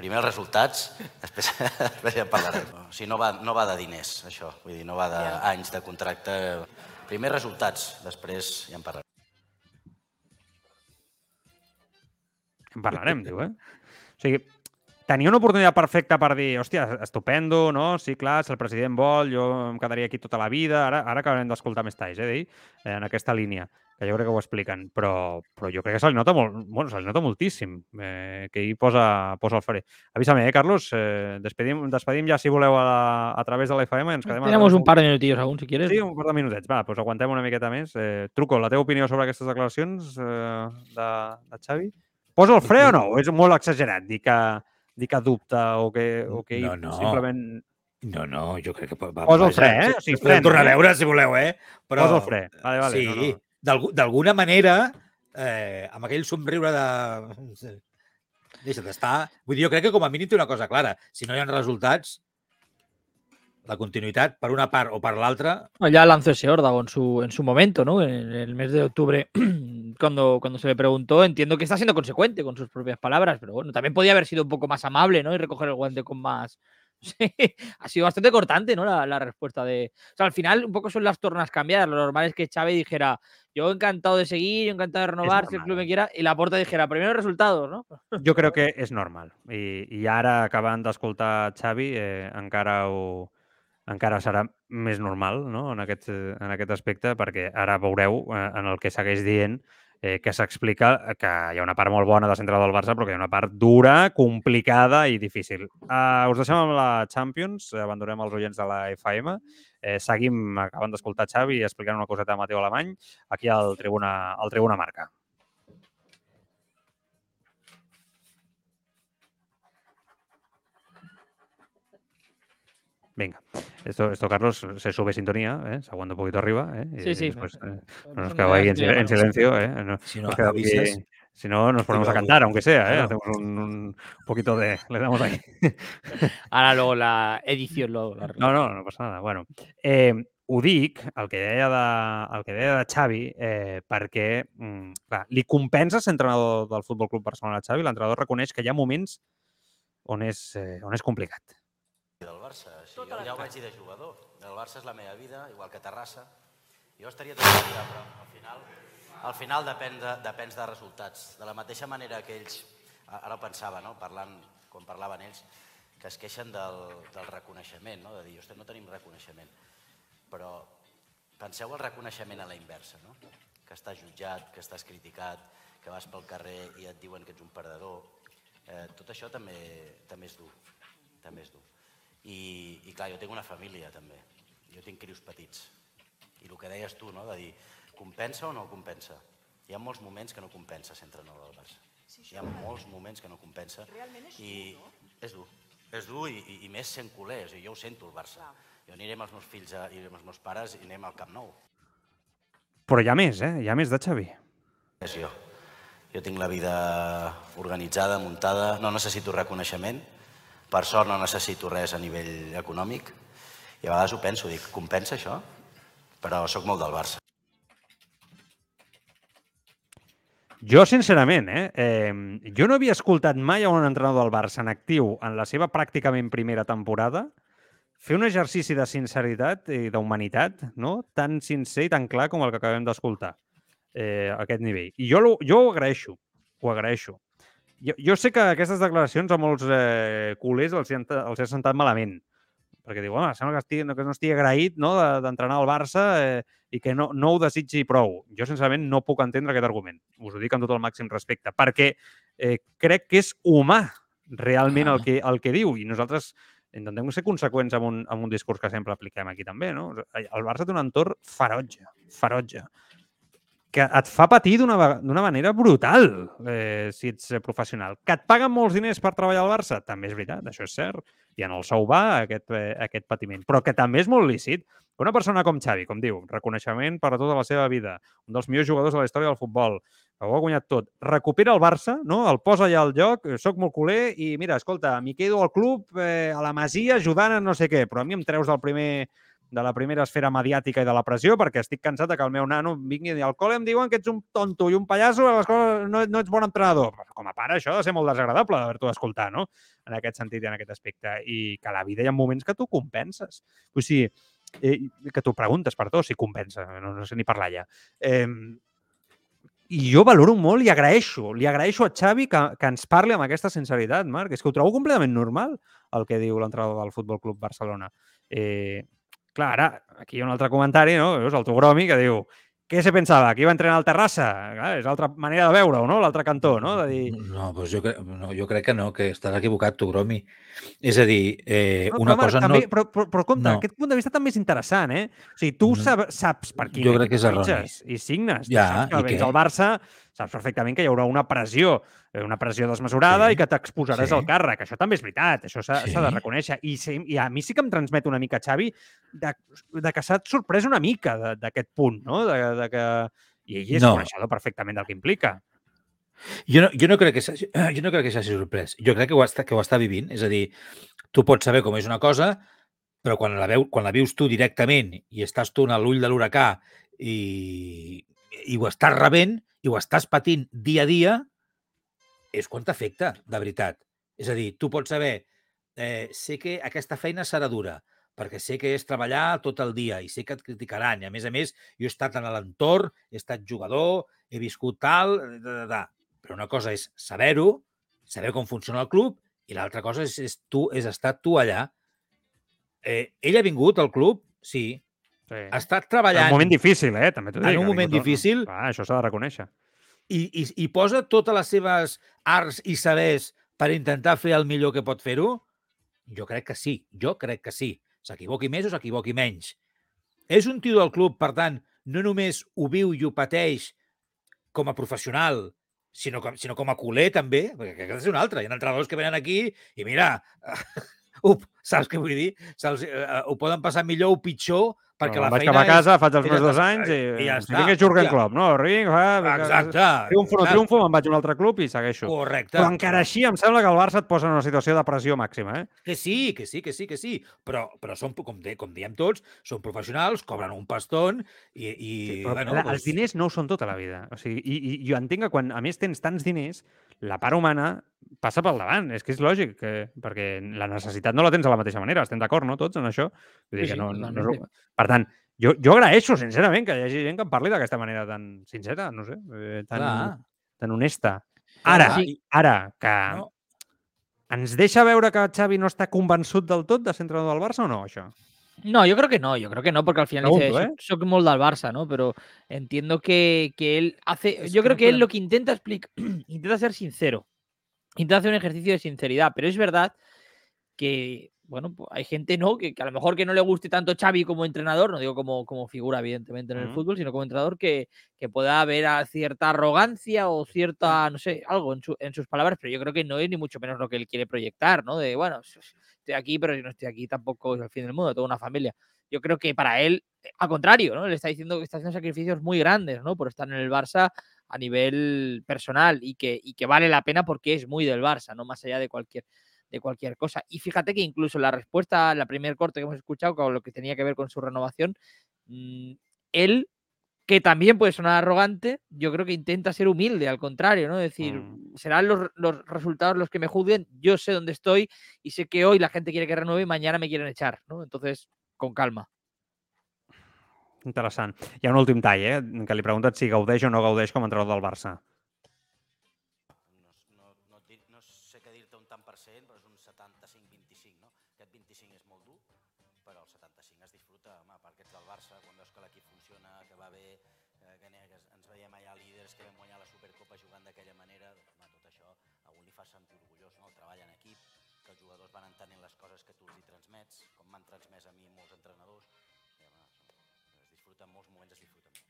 primer els resultats, després, després ja en parlarem. O sigui, no va, no va de diners, això. Vull dir, no va d'anys de contracte. Primer resultats, després ja en parlarem. En parlarem, diu, eh? O sigui, tenia una oportunitat perfecta per dir, hòstia, estupendo, no? Sí, clar, si el president vol, jo em quedaria aquí tota la vida. Ara, ara acabarem d'escoltar més talls, eh, d'ell, eh, en aquesta línia, que jo crec que ho expliquen. Però, però jo crec que se li nota, molt, bueno, se li nota moltíssim, eh, que ell posa, posa el fre. Avísame, eh, Carlos? Eh, despedim, despedim ja, si voleu, a, la, a través de la FM. Ens quedem Tenemos un par de minutillos aún, si quieres. Sí, un par de minutets. Va, doncs aguantem una miqueta més. Eh, Truco, la teva opinió sobre aquestes declaracions eh, de, de Xavi? Posa el fre o no? És molt exagerat dir que, dir que dubta o que, o que No, no. simplement... No, no, jo crec que... Va, Posa el fre, eh? O sigui, podem tornar a eh? veure, si voleu, eh? Però... Posa el fre. Vale, vale. sí, no, no. d'algu- d'alguna manera, eh, amb aquell somriure de... Deixa't estar. Vull dir, jo crec que com a mínim té una cosa clara. Si no hi ha resultats, la continuïtat per una part o per l'altra... No, ya lanzó ese órdago en su, en su momento, ¿no? En el mes de octubre, cuando, cuando se le preguntó, entiendo que está siendo consecuente con sus propias palabras, pero bueno, también podía haber sido un poco más amable, ¿no? Y recoger el guante con más. Sí, ha sido bastante cortante, ¿no? La, la respuesta de. O sea, al final, un poco son las tornas cambiadas. Lo normal es que Chávez dijera, yo encantado de seguir, yo encantado de renovar, si el club me quiera, y la porta dijera, primero resultados, ¿no? Jo crec que és normal. I, i ara, acabant d'escoltar Xavi, eh, encara ho, encara serà més normal no? en, aquest, eh, en aquest aspecte, perquè ara veureu eh, en el que segueix dient eh, que s'explica que hi ha una part molt bona de centre del Barça, però que hi ha una part dura, complicada i difícil. Uh, us deixem amb la Champions, abandonem els oients de la FM, eh, seguim acabant d'escoltar Xavi explicant una coseta a Mateu Alemany aquí al Tribuna, al Tribuna Marca. Venga, esto, esto Carlos se sube sintonía, ¿eh? se aguanta un poquito arriba, ¿eh? y Sí, sí. después, eh, no no nos quedamos ahí en, silencio, ¿eh? No- Si no nos quedamos aquí- avisas, si no, nos ponemos a cantar, aunque sea, ¿eh? hacemos un, un poquito de, le damos ahí. Ahora luego la edición lo, lo No, no, no passa nada. Bueno, eh, ho dic, el que deia de, el que deia de Xavi, eh, perquè mm, clar, li compensa ser entrenador del Futbol Club Barcelona a Xavi. L'entrenador reconeix que hi ha moments on és, eh, on és complicat. Del Barça. Si jo ja ho vaig dir de jugador. El Barça és la meva vida, igual que Terrassa. Jo estaria tot el dia, però al final, al final depèn de, depèn de resultats. De la mateixa manera que ells, ara ho pensava, no? Parlant, quan parlaven ells, que es queixen del, del reconeixement, no? de dir, ostres, no tenim reconeixement. Però penseu el reconeixement a la inversa, no? que estàs jutjat, que estàs criticat, que vas pel carrer i et diuen que ets un perdedor. Eh, tot això també, també és dur, també és dur. I, I clar, jo tinc una família també, jo tinc crios petits. I el que deies tu, no? de dir, compensa o no compensa? Hi ha molts moments que no compensa ser entrenador del Barça. Hi ha molts moments que no compensa. I és dur. És dur i, i, i més sent culer, és a dir, jo ho sento el Barça. Jo aniré amb els meus fills a, i amb els meus pares i anem al Camp Nou. Però hi ha més, eh? Hi ha més de Xavi. És jo. Jo tinc la vida organitzada, muntada, no necessito reconeixement, per sort no necessito res a nivell econòmic, i a vegades ho penso, dic, compensa això? Però sóc molt del Barça. Jo, sincerament, eh, eh, jo no havia escoltat mai a un entrenador del Barça en actiu en la seva pràcticament primera temporada fer un exercici de sinceritat i d'humanitat no? tan sincer i tan clar com el que acabem d'escoltar eh, a aquest nivell. I jo, lo, jo ho agraeixo, ho agraeixo. Jo, jo sé que aquestes declaracions a molts eh, culers els, han, els ha sentat malament, perquè diu, home, sembla que, estigui, que no estigui agraït no, de- d'entrenar al Barça eh, i que no, no ho desitgi prou. Jo, sincerament, no puc entendre aquest argument. Us ho dic amb tot el màxim respecte, perquè eh, crec que és humà realment el que, el que diu i nosaltres intentem ser conseqüents amb un, amb un discurs que sempre apliquem aquí també. No? El Barça té un entorn ferotge, ferotge, que et fa patir d'una manera brutal eh, si ets eh, professional. Que et paguen molts diners per treballar al Barça? També és veritat, això és cert. I en el sou va aquest, eh, aquest patiment. Però que també és molt lícit una persona com Xavi, com diu, reconeixement per a tota la seva vida, un dels millors jugadors de la història del futbol, que ho ha guanyat tot, recupera el Barça, no? el posa allà al lloc, eh, soc molt culer i mira, escolta, m'hi quedo al club, eh, a la Masia, ajudant a no sé què, però a mi em treus del primer de la primera esfera mediàtica i de la pressió, perquè estic cansat de que el meu nano vingui al col·le em diuen que ets un tonto i un pallasso, a l'escola no, no ets bon entrenador. Però com a pare, això ha de ser molt desagradable d'haver-t'ho d'escoltar, no? En aquest sentit i en aquest aspecte. I que a la vida hi ha moments que tu compenses. O sigui, eh, que tu preguntes per tot si compensa, no, no sé ni parlar ja. Eh, i jo valoro molt i agraeixo, li agraeixo a Xavi que, que ens parli amb aquesta sinceritat, Marc. És que ho trobo completament normal el que diu l'entrenador del Futbol Club Barcelona. Eh, clar, ara, aquí hi ha un altre comentari, no? Veus, el Togromi, que diu què se pensava? Que iba a entrenar al Terrassa? Clar, és l'altra manera de veure-ho, no? L'altre cantó, no? De dir... No, doncs jo, cre no, jo crec que no, que estàs equivocat, tu, Gromi. És a dir, eh, No, una però, cosa també, no... Però, però, però compte, no. aquest punt de vista també és interessant, eh? O sigui, tu No. saps per quin Jo crec que és erroni. i signes. Ja, saps que i què? al Barça, saps perfectament que hi haurà una pressió, eh, una pressió desmesurada Sí. i que t'exposaràs Sí. al càrrec. Això també és veritat, això s'ha Sí. de reconèixer. I, sí, I a mi sí que em transmet una mica, Xavi, de, de que s'ha sorprès una mica d'aquest punt, no? De, de que... I ell és No. coneixedor perfectament del que implica. Jo no, jo no crec que s'hagi jo no crec que s'hagi sorprès. Jo crec que ho, està, que ho està vivint. És a dir, tu pots saber com és una cosa, però quan la, veu, quan la vius tu directament i estàs tu a l'ull de l'huracà i, i ho estàs rebent i ho estàs patint dia a dia, és quan t'afecta, de veritat. És a dir, tu pots saber, eh, sé que aquesta feina serà dura, perquè sé que és treballar tot el dia i sé que et criticaran. I a més a més, jo he estat en l'entorn, he estat jugador, he viscut tal, da, da, da. però una cosa és saber-ho, saber com funciona el club, i l'altra cosa és, és, tu, és estar tu allà. Eh, ell ha vingut al club? Sí. Sí. Ha estat En treballant un moment difícil, eh? També t'ho en dic. un moment difícil Clar, això s'ha de reconèixer. i, i, i posa totes les seves arts i sabers per intentar fer el millor que pot fer-ho? Jo crec que sí, jo crec que sí. S'equivoqui més o s'equivoqui menys. És un tio del club, per tant, no només ho viu i ho pateix com a professional, sinó com, sinó com a culer també, perquè aquest és un altre. Hi ha entrenadors que venen aquí i mira, up, saps què vull dir? Se'ls, eh, ho poden passar millor o pitjor perquè Però la vaig feina cap a casa, és... faig els meus dos anys i, i ja està. vingués Jurgen Hòstia. Klopp, no? Ring, fa, Exacte. triomfo o no triomfo, me'n vaig a un altre club i segueixo. Correcte. Però encara així em sembla que el Barça et posa en una situació de pressió màxima, eh? Que sí, que sí, que sí, que sí. Però, però són, com, de, com diem tots, són professionals, cobren un pastón i... i Sí, però bueno, la, els doncs, diners no ho són tota la vida. O sigui, i, i jo entenc que quan, a més, tens tants diners, la part humana passa pel davant. És que és lògic, que, perquè la necessitat no la tens de la mateixa manera. Estem d'acord, no, tots, en això? Vull dir Sí, que sí, no, no, no, per tant, jo, jo agraeixo, sincerament, que hi hagi gent que em parli d'aquesta manera tan sincera, no sé, eh, tan, Clar. tan honesta. Ara, sí. ara, que No. ens deixa veure que Xavi no està convençut del tot de ser entrenador del Barça o no, això? No, yo creo que no, yo creo que no, porque al final dice, Pregunto, "Soy- ¿eh? soy del Barça, ¿no? Pero entiendo que, que él hace, Es yo que creo que él lo que intenta explicar, intenta ser sincero, intenta hacer un ejercicio de sinceridad, pero es verdad que, bueno, pues hay gente, ¿no? Que, que a lo mejor que no le guste tanto Xavi como entrenador, no digo como, como figura, evidentemente, en el fútbol, sino como entrenador, que, que pueda haber a cierta arrogancia o cierta, no sé, algo en, su- en sus palabras, pero yo creo que no es ni mucho menos lo que él quiere proyectar, ¿no? De, bueno, estoy aquí, pero si no estoy aquí tampoco es el fin del mundo, tengo una familia. Yo creo que para él, eh, al contrario, ¿no? Le está diciendo que está haciendo sacrificios muy grandes, ¿no? Por estar en el Barça a nivel personal y que, y que vale la pena porque es muy del Barça, no más allá de cualquier, de cualquier cosa. Y fíjate que incluso la respuesta, la primer corte que hemos escuchado, con lo que tenía que ver con su renovación, mm, él, que también puede sonar arrogante, yo creo que intenta ser humilde, al contrario, ¿no? Decir, Mm. serán los, los resultados los que me juzguen, yo sé dónde estoy y sé que hoy la gente quiere que renueve y mañana me quieren echar, ¿no? Entonces, con calma. Interessant. Hi ha un últim tall, eh? Que li preguntes si gaudeix o no gaudeix com a entrenador del Barça. Entrenadors, home, es disfruta en molts moments, es disfruta molt.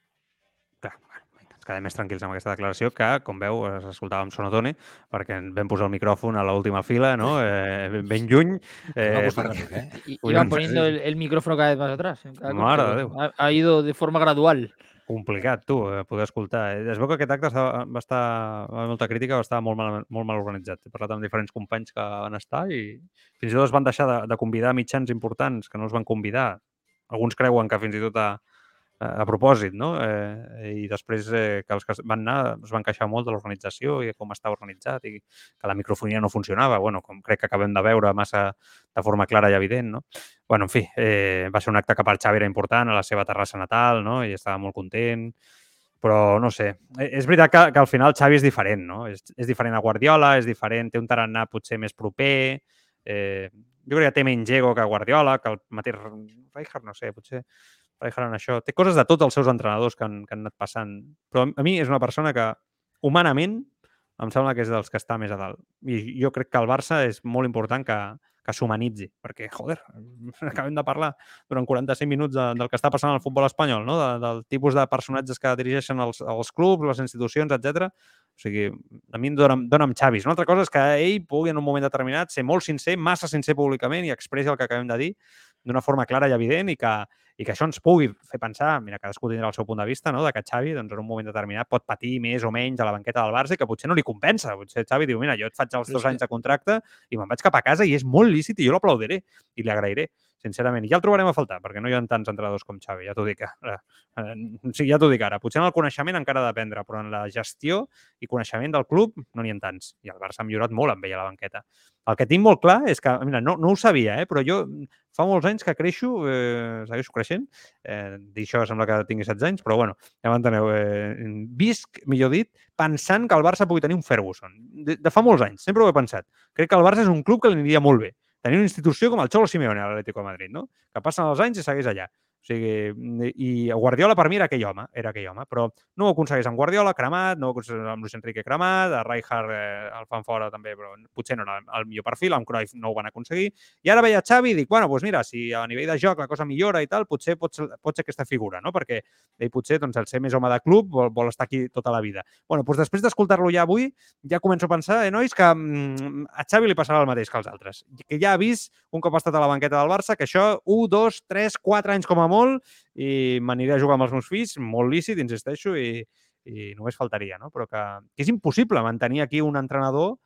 Clar, bueno, ens quedem més tranquils amb aquesta declaració que, com veu, es escoltava amb sonotone perquè vam posar el micròfon a l'última fila, no? Eh, ben- ben lluny. Eh, Eh, perquè- ric, eh? Iban no, poniendo el, el micrófono cada vez más atrás. en cada Mare corte, de Déu. ha, ha ido de forma gradual. Complicat, tu, eh, poder escoltar. Eh, Es veu que aquest acte estava, va estar, va molta crítica, va estar molt mal, molt mal organitzat. He parlat amb diferents companys que van estar i fins i tot es van deixar de, de convidar mitjans importants que no els van convidar alguns creuen que fins i tot a, a propòsit, no? Eh, I després eh, que els que van anar es van queixar molt de l'organització i com estava organitzat i que la microfonia no funcionava, bueno, com crec que acabem de veure massa de forma clara i evident, no? Bueno, en fi, eh, va ser un acte que per Xavi era important a la seva terrassa natal, no? I estava molt content, però no sé, eh, és veritat que, que al final Xavi és diferent, no? És, és diferent a Guardiola, és diferent, té un tarannà potser més proper, eh, jo crec que té menys ego que Guardiola, que el mateix Rijkaard, no sé, potser Rijkaard en això. Té coses de tots els seus entrenadors que han, que han anat passant. Però a mi és una persona que, humanament, em sembla que és dels que està més a dalt. I jo crec que el Barça és molt important que, que s'humanitzi, perquè, joder, acabem de parlar durant 45 minuts de, del que està passant al futbol espanyol, no? de, del tipus de personatges que dirigeixen els, els clubs, les institucions, etc. O sigui, a mi em dona amb Xavis. Una altra cosa és que ell pugui en un moment determinat ser molt sincer, massa sincer públicament i expressi el que acabem de dir d'una forma clara i evident i que, i que això ens pugui fer pensar, mira, cadascú tindrà el seu punt de vista, no? de que Xavi doncs, en un moment determinat pot patir més o menys a la banqueta del Barça i que potser no li compensa. Potser Xavi diu, mira, jo et faig els dos anys de contracte i me'n vaig cap a casa i és molt lícit i jo l'aplaudiré i li agrairé sincerament. I ja el trobarem a faltar, perquè no hi ha tants entrenadors com Xavi, ja t'ho dic. Eh, eh, sí, ja t'ho dic ara. Potser en el coneixement encara d'aprendre, però en la gestió i coneixement del club no n'hi ha tants. I el Barça ha millorat molt amb ell a la banqueta. El que tinc molt clar és que, mira, no, no ho sabia, eh, però jo fa molts anys que creixo, eh, segueixo creixent, eh, d'això sembla que tingui 16 anys, però bueno, ja m'enteneu, eh, visc, millor dit, pensant que el Barça pugui tenir un Ferguson. De, de fa molts anys, sempre ho he pensat. Crec que el Barça és un club que li aniria molt bé tenir una institució com el Xolo Simeone a l'Atlético de Madrid, no? que passen els anys i segueix allà. O sigui, i Guardiola per mi era aquell home, era aquell home, però no ho aconsegueix amb Guardiola, cremat, no ho aconsegueix amb Luis Enrique cremat, a Rijkaard eh, el fan fora també, però potser no era el millor perfil, amb Cruyff no ho van aconseguir. I ara veia Xavi i dic, bueno, doncs mira, si a nivell de joc la cosa millora i tal, potser pot ser, pot ser aquesta figura, no? Perquè ell potser, doncs, el ser més home de club, vol, vol estar aquí tota la vida. bueno, doncs després d'escoltar-lo ja avui, ja començo a pensar, eh, nois, que mm, a Xavi li passarà el mateix que als altres. Que ja ha vist, un cop ha estat a la banqueta del Barça, que això, 1, 2, 3, 4 anys com a molt i m'aniré a jugar amb els meus fills, molt lícit, insisteixo, i, i només faltaria, no? Però que, que és impossible mantenir aquí un entrenador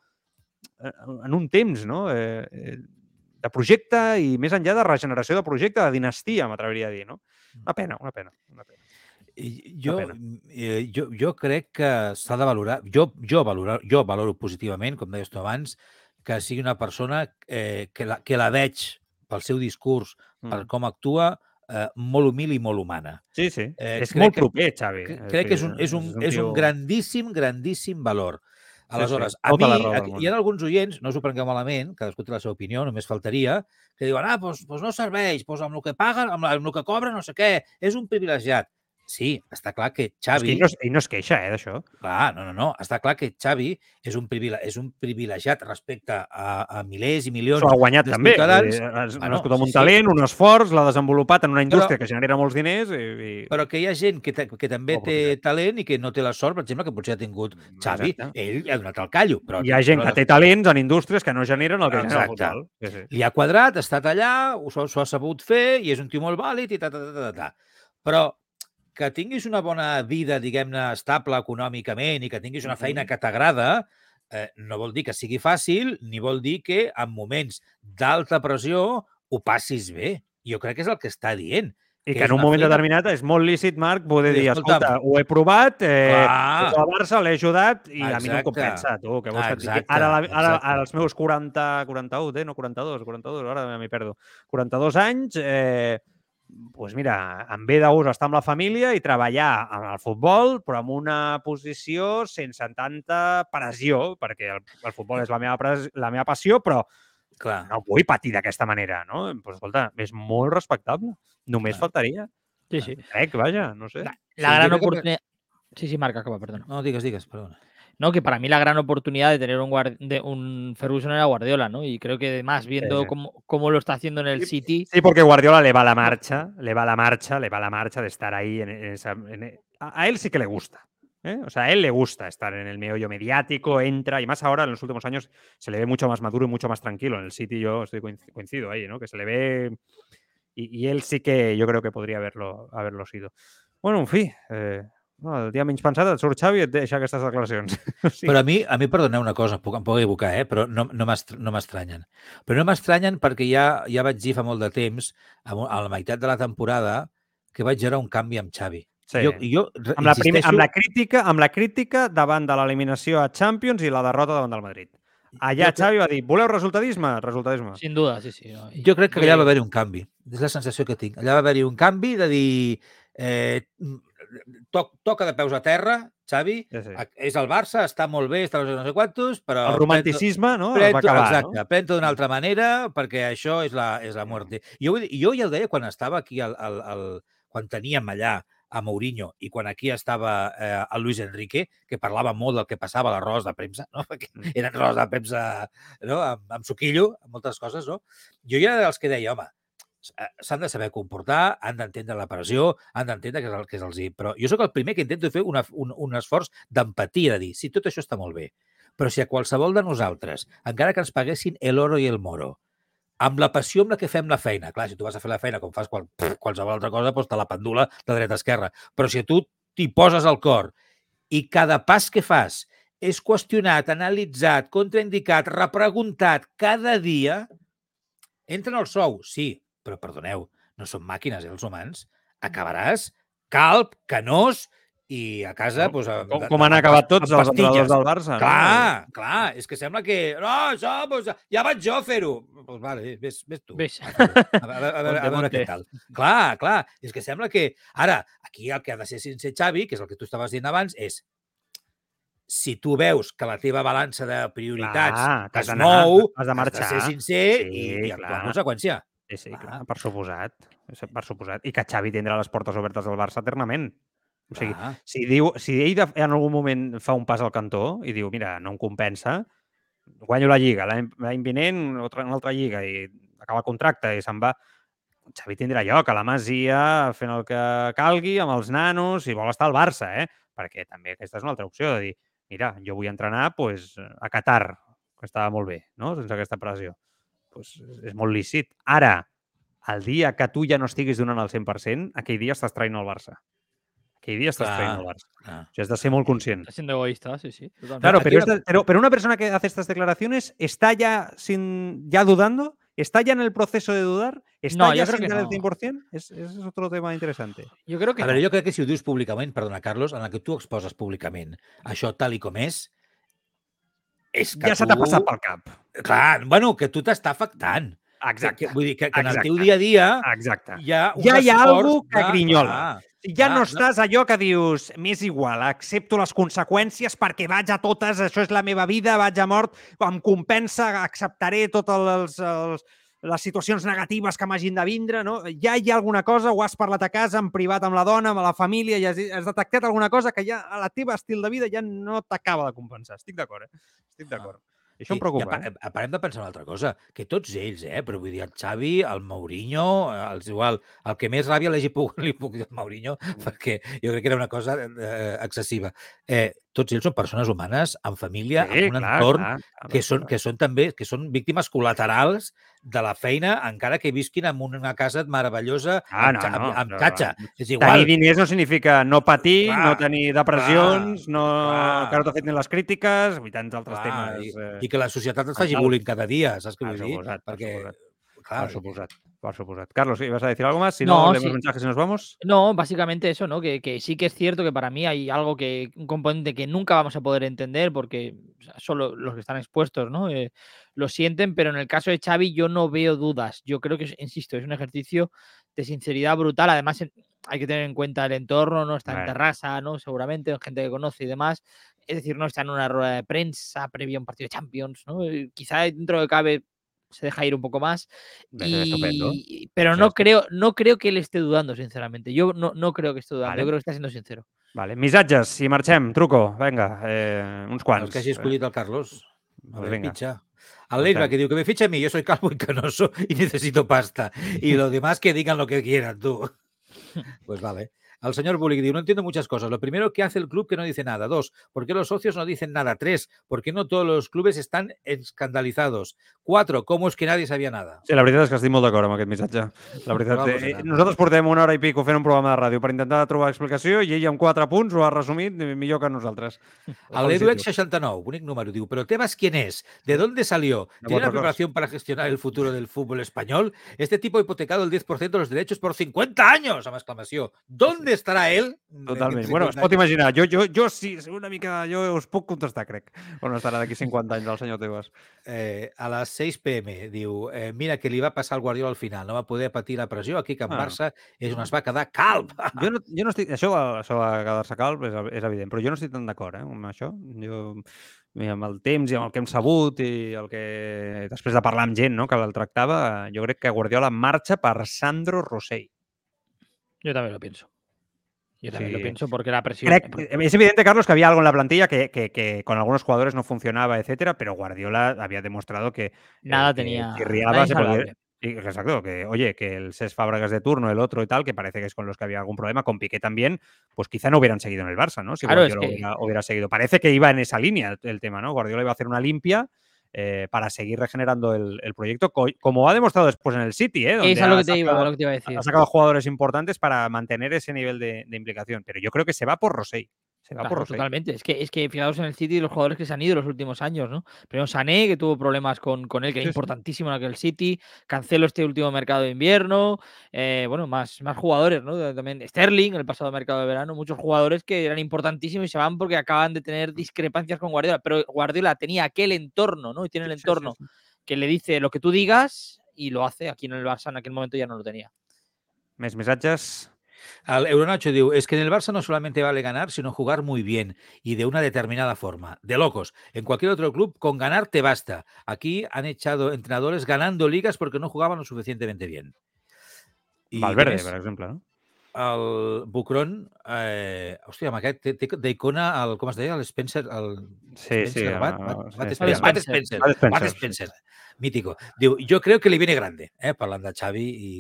eh, en un temps, no? Eh, eh, de projecte i més enllà de regeneració de projecte, de dinastia, m'atreviria a dir, no? Una pena, una pena, una pena. Jo, eh, jo, jo crec que s'ha de valorar, jo, jo, valorar, jo valoro positivament, com deies tu abans, que sigui una persona eh, que, la, que la veig pel seu discurs, per Mm. com actua, eh, molt humil i molt humana. Sí, sí. Eh, és molt que- proper, Xavi. Crec, O crec que és un, és un, és un és un grandíssim, grandíssim valor. sí, Aleshores, a mi, raó món. hi ha alguns oients, no us ho prengueu malament, cadascú té la seva opinió, només faltaria, que diuen, ah, doncs, doncs no serveix, doncs amb el que paguen, amb, amb el que cobra, no sé què, és un privilegiat. Sí, està clar que És que Xavi... ell no, ell no es queixa, eh, d'això. Clar, no, no, no. Està clar que Xavi és un, privile és un privilegiat respecte a, a milers i milions S'ho ha guanyat també. ciutadans. Has Bueno, nascut amb sí, un sí. talent, un esforç, l'ha desenvolupat en una indústria Però- que genera molts diners i... i... Però que hi ha gent que, que també Pobre té talent i que no té la sort, per exemple, que potser ha tingut Xavi. Exacte. Ell ha donat el callo. Però, Hi ha gent però que té talents en indústries que no generen el que genera el futbol. Sí, sí. li ha quadrat, ha estat allà, ho- s'ho ha sabut fer i és un tio molt vàlid i ta, ta, ta, ta, ta. Però que tinguis una bona vida, diguem-ne, estable econòmicament i que tinguis una feina que t'agrada, eh, no vol dir que sigui fàcil, ni vol dir que en moments d'alta pressió ho passis bé. Jo crec que és el que està dient. I que que en un moment feina- determinat és molt lícit, Marc, poder Dir, dir, escolta, ho he provat, eh, clar. del Barça, l'he ajudat i a mi no em Exacte. compensa, tu, que vols que et digui? Exacte, Ara, la, ara, exacte. ara els meus 40, 41, eh, no 42, 42, ara m'hi perdo, 42 anys, eh, pues mira, em ve de gust estar amb la família i treballar amb el futbol, però amb una posició sense tanta pressió, perquè el, el futbol és la meva, pres, la meva passió, però Clar. no vull patir d'aquesta manera, no? Pues, escolta, és molt respectable. Només Clar. faltaria. Sí, sí. Crec, vaja, no sé. La, Sí, la yo gran creo que- oportunidad. Sí, sí, Marca, acaba, perdón. No, digues, digues, perdona. No, que para mí la gran oportunidad de tener un, guard- de un Ferguson era Guardiola, ¿no? Y creo que además, viendo sí. Cómo, cómo lo está haciendo en el City, Sí, porque Guardiola le va la marcha, le va la marcha, le va la marcha de estar ahí en, en esa... en- e, a, a él sí que le gusta. ¿eh? O sea, a él le gusta estar en el meollo mediático, entra, y más ahora en los últimos años se le ve mucho más maduro y mucho más tranquilo. En el City yo estoy coinc- coincido ahí, ¿no? Que se le ve... Y, y él sí que yo creo que podría haberlo, haberlo sido. Bueno, en fin, eh, No, el dia menys pensat et surt Xavi i et deixa aquestes declaracions. Sí. Però a mi, a mi perdoneu una cosa, em puc, em puc equivocar, eh? però no, no m'est- no m'estranyen. Però no m'estranyen perquè ja, ja vaig dir fa molt de temps, a, a la meitat de la temporada, que vaig veure un canvi amb Xavi. Sí. Jo, i jo amb, la primer, amb, la crítica, amb la crítica davant de l'eliminació a Champions i la derrota davant del Madrid. Allà Jo crec- Xavi va dir, voleu resultadisme? Resultadisme. Sin duda, sí, sí. no. Jo crec que allà va haver-hi un canvi. És la sensació que tinc. Allà va haver-hi un canvi de dir... Eh, toc, toca de peus a terra, Xavi, Sí, sí. és el Barça, està molt bé, està no sé quantos, però... El romanticisme, no? Va Prento, acabar, exacte, no? prento d'una altra manera perquè això és la, és la muerte. Jo, jo ja ho deia quan estava aquí, al, al, al, quan teníem allà a Mourinho i quan aquí estava eh, el Luis Enrique, que parlava molt del que passava a les rodes de premsa, no? perquè Mm. eren rodes de premsa no? amb, amb suquillo, amb moltes coses, no? Jo ja era dels que deia, home, s'han de saber comportar, han d'entendre la pressió, han d'entendre que és el que és els hi. Però jo sóc el primer que intento fer una, un, un esforç d'empatia, de dir, sí, tot això està molt bé, però si a qualsevol de nosaltres, encara que ens paguessin el oro i el moro, amb la passió amb la que fem la feina, clar, si tu vas a fer la feina com fas qual, qualsevol altra cosa, doncs te la pendula de dreta a esquerra. Però si tu t'hi poses al cor i cada pas que fas és qüestionat, analitzat, contraindicat, repreguntat cada dia, entra en el sou, sí, però perdoneu, no són màquines, eh, els humans. Acabaràs calp, canós i a casa... No, doncs, amb- com- com han acabat tots els entrenadors del Barça, no? Clar, clar, és que sembla que... No, això, doncs, ja vaig jo a fer-ho. Doncs vale, ves, ves tu. Ves. A, fer-ho. a, veure, a, veure, a veure què tal. Clar, clar, és que sembla que... Ara, aquí el que ha de ser sincer, Xavi, que és el que tu estaves dient abans, és si tu veus que la teva balança de prioritats Clar, es mou, has de has de ser sincer Sí, i, i actuar clar. en conseqüència. Sí, sí, Clar. per suposat. Per suposat. I que Xavi tindrà les portes obertes del Barça eternament. O sigui, si, diu, si ell en algun moment fa un pas al cantó i diu, mira, no em compensa, guanyo la Lliga, l'any vinent una altra, una altra Lliga i acaba el contracte i se'n va, Xavi tindrà lloc a la Masia fent el que calgui amb els nanos i vol estar al Barça, eh? Perquè també aquesta és una altra opció de dir, mira, jo vull entrenar pues, a Qatar, que estava molt bé, no? sense aquesta pressió. Pues, és molt lícit. Ara, el dia que tu ja no estiguis donant el 100%, aquell dia estàs traient el Barça. Aquell dia estàs Clar, traient el Barça. clar. O sigui, has de ser molt conscient. Siendo egoísta, sí, sí. totalmente. Claro, pero, la- esta- pero, pero una persona que hace estas declaraciones está ya sin ya dudando, está ya en el proceso de dudar, está No, creo sin que no. el 100%. Es, ese es otro tema interesante. Yo creo que A no. veure, jo crec que si ho dius públicament, perdona, Carlos, en el que tu exposes públicament això tal i com és, és que Ja se t'ha tu- passat pel cap. Clar, bueno, que tu t'està afectant. Exacte. Que, vull dir que, que en el teu dia a dia Exacte. hi ha un Ja hi ha algú que de- grinyola. clar, Ja clar, no estàs allò que dius, m'és igual, accepto les conseqüències perquè vaig a totes, això és la meva vida, vaig a mort, em compensa, acceptaré totes els, els, les situacions negatives que m'hagin de vindre, no? Ja hi ha alguna cosa, ho has parlat a casa, en privat amb la dona, amb la família, ja has, has detectat alguna cosa que ja a la teva estil de vida ja no t'acaba de compensar. Estic d'acord, eh? Estic d'acord. I això em Sí, preocupa, I eh? parem de pensar una altra cosa, que tots ells, eh, però vull dir, el Xavi, el Mourinho, eh, els igual, el que més ràbia li puc, li puc dir al Mourinho, perquè jo crec que era una cosa eh, excessiva. Eh, tots ells són persones humanes, amb família, Sí, amb un clar, entorn clar, clar, que, són, clar. que són també que són víctimes col·laterals de la feina, encara que visquin en una casa meravellosa Ah, no, amb, no, amb no, xatxa. no. És igual. Tenir diners no significa no patir, Clar, no tenir depressions, no, clar. que no t'afectin les crítiques i tants altres Clar, temes. i, Eh, I que la societat et faci bullying cada dia, saps què Per vull dir? suposat, per Perquè, suposat. clar, por supuesto, por supuesto. Carlos, ¿ibas a decir algo más? Si no, No, leemos sí. mensajes y nos vamos. No, básicamente eso, ¿no? Que, que sí que es cierto que para mí hay algo que, un componente que nunca vamos a poder entender porque solo los que están expuestos, ¿no? Eh, lo sienten, pero en el caso de Xavi yo no veo dudas. Yo creo que, insisto, es un ejercicio de sinceridad brutal. Además, en- hay que tener en cuenta el entorno, no está en terraza, ¿no? Seguramente, gente que conoce y demás. Es decir, no está en una rueda de prensa previa a un partido de Champions, ¿no? Eh, Quizá dentro de cabe se deja ir un poco más. Y- pero no creo, no creo que él esté dudando, sinceramente. Yo no, no creo que esté dudando, Vale. yo creo que está siendo sincero. Vale, missatges, i marxem. Truco, vinga, eh, uns quants. Els que hagi escollit el Carlos. A Pues pitxa. El Leiva que diu que me ficha a mí, yo soy calvo y canoso y necesito pasta. Y los demás que digan lo que quieran, tú. Pues vale. Al señor Bullock digo, no entiendo muchas cosas. Lo primero, ¿qué hace el club que no dice nada? Dos, ¿por qué los socios no dicen nada? Tres, ¿por qué no todos los clubes están escandalizados? Cuatro, ¿cómo es que nadie sabía nada? Sí, la veritat és que estic molt d'acord amb aquest missatge. La veritat, Vamos eh, nosaltres portem una hora i pico fent un programa de ràdio per intentar trobar explicació i ell amb quatre punts ho ha resumit millor que nosaltres. Al EduEx 69, bonic número, digo, pero Tebas, ¿quién es? ¿De dónde salió? ¿Tiene una preparación para gestionar el futuro del fútbol español? Este tipo ha hipotecado el 10% de los derechos por 50 años, amb exclamació. ¿Dónde estará él? Totalment. En Bueno, es 50 pot imaginar. Jo, jo, jo sí, una mica... Jo us puc contestar, crec. On estarà d'aquí 50 anys el senyor Tebas. Eh, a las 6 pm, diu, eh, mira que li va passar al Guardiola al final, no va poder patir la pressió, aquí que en Ah. Barça és on es va quedar calp. Jo no, jo no estic... Això, va- això va quedar-se calp, és, és evident, però jo no estic tan d'acord eh, amb això. Jo, i amb el temps i amb el que hem sabut i el que... Després de parlar amb gent no, que el tractava, jo crec que Guardiola marxa per Sandro Rosell. Yo también lo pienso. Yo también Sí. lo pienso porque la presión. Es evidente, Carlos, que había algo en la plantilla que, que- que con algunos jugadores no funcionaba, etcétera, pero Guardiola había demostrado que Nada que tenía- chirriaba, nada se podía- insalvable. sí, exacto, que oye, que el Ses Fábregas de turno, el otro y tal, que parece que es con los que había algún problema, con Piqué también, pues quizá no hubieran seguido en el Barça, ¿no? Si Claro, Guardiola que- hubiera, hubiera seguido. Parece que iba en esa línea el tema, ¿no? Guardiola iba a hacer una limpia. Eh, para seguir regenerando el, el proyecto, co- como ha demostrado después en el City, ¿eh? donde es lo que te iba, sacado- lo que te iba a decir. ha sacado jugadores importantes para mantener ese nivel de, de implicación. Pero yo creo que se va por Rosell. Se va Claro, por totalmente. Es que, es que fijaos en el City los jugadores que se han ido los últimos años, ¿no? Primero Sané, que tuvo problemas con, con él, que Sí, era sí. importantísimo en aquel City. Cancelo este último mercado de invierno. eh, bueno, más, más jugadores, ¿no? También Sterling, el pasado mercado de verano. Muchos jugadores que eran importantísimos y se van porque acaban de tener discrepancias con Guardiola. Pero Guardiola tenía aquel entorno, ¿no? Y tiene el entorno sí. que le dice lo que tú digas y lo hace. Aquí en el Barça en aquel momento ya no lo tenía. Més missatges. Al Euronacho diu, es que en el Barça no solamente vale ganar, sino jugar muy bien y de una determinada forma. De locos. En cualquier otro club, con ganar te basta. Aquí han echado entrenadores ganando ligas porque no jugaban lo suficientemente bien. I Valverde, més? per exemple. No? El Bucron, eh, hòstia, amb aquest té, té d'icona el, com es deia, l'Spencer, el Sí, sí. Spencer, Bat, no, Bat, sí, Bat sí. Spencer, Bat Spencer, Spencer, Bat sí. Spencer, mítico. Diu, jo creo que li viene grande, eh, parlant de Xavi i,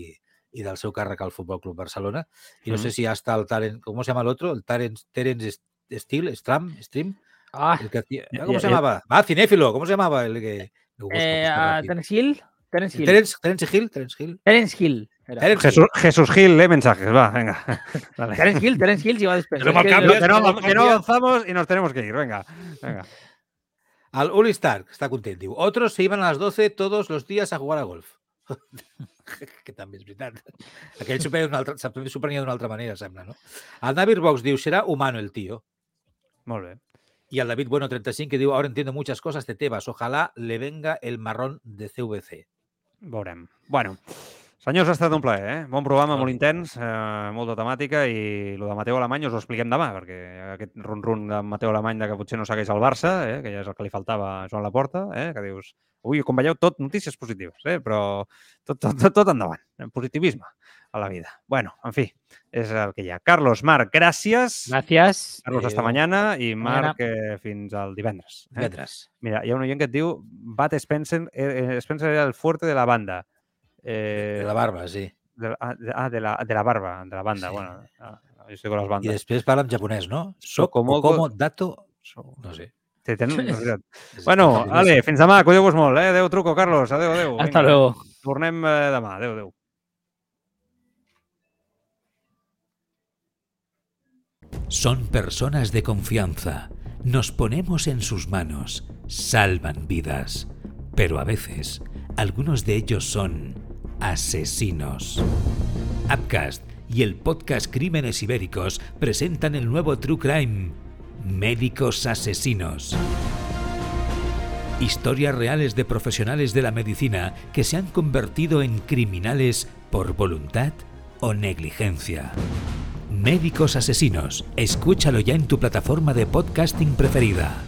i del seu càrrec al Futbol Club Barcelona. I no sé si hasta el Taren, ¿cómo se llama el otro? El Terence, Terence Steele, Stram, Stream. Ah, El que ¿Cómo se llamaba? Ah, Cinéfilo, ¿cómo se llamaba? El que... eh, busco a rápido. Terence Hill. Terence Hill. Terence, Terence Hill, Terence Hill. Terence Hill. Terence Jesús, Jesús Gil, lee mensajes, va, venga. Dale. Terence Hill, Terence Hill se iba a despedir. Que que- no, no, que no no. avanzamos y nos tenemos que ir, venga. venga. Al Uli Stark, està content, diu. Otros se iban a las 12 todos los días a jugar a golf. que també és veritat. Aquell s'ho prenia d'una altra, altra manera, sembla, no? El Navir Box diu, será humano el tío. Molt bé. Y al David Bueno 35 que diu, ahora entiendo muchas cosas de Tebas. Ojalá le venga el marrón de CVC. Veurem. Bueno, senyors, ha estat un plaer, eh? Bon programa, molt intens, eh, molta temàtica i el de Mateu Alemany us ho expliquem demà, perquè aquest run-run de Mateu Alemany de que potser no segueix el Barça, eh? que ja és el que li faltava a Joan Laporta, eh? que dius, ui, com veieu, tot notícies positives, eh? però tot, tot, tot, tot endavant, eh? positivisme a la vida. Bueno, en fi, és el que hi ha. Carlos, Marc, gràcies. Gracias. Carlos, hasta mañana i. Marc eh, fins al divendres. Eh? Divendres. Mira, hi ha un oient que et diu Bat Spencer, eh, Spencer era el fuerte de la banda. Eh, De la barba, sí. de ah, de, ah, de la, de la barba, de la banda. Sí. Bueno, ah, jo estic con les I bandes. després parla en japonès, no? Soc Sokomogo- como dato... No sé. Te ten... bueno, ale, fins demà, cuideu-vos molt, eh? Adéu, truco, Carlos. Adéu, adéu. Hasta Vinga, luego. Tornem eh, demà. Adéu, adéu. Son personas de confianza. Nos ponemos en sus manos. Salvan vidas. Pero a veces, algunos de ellos son asesinos. Upcast y el podcast Crímenes Ibéricos presentan el nuevo True Crime, Médicos Asesinos. Historias reales de profesionales de la medicina que se han convertido en criminales por voluntad o negligencia. Médicos Asesinos. Escúchalo ya en tu plataforma de podcasting preferida.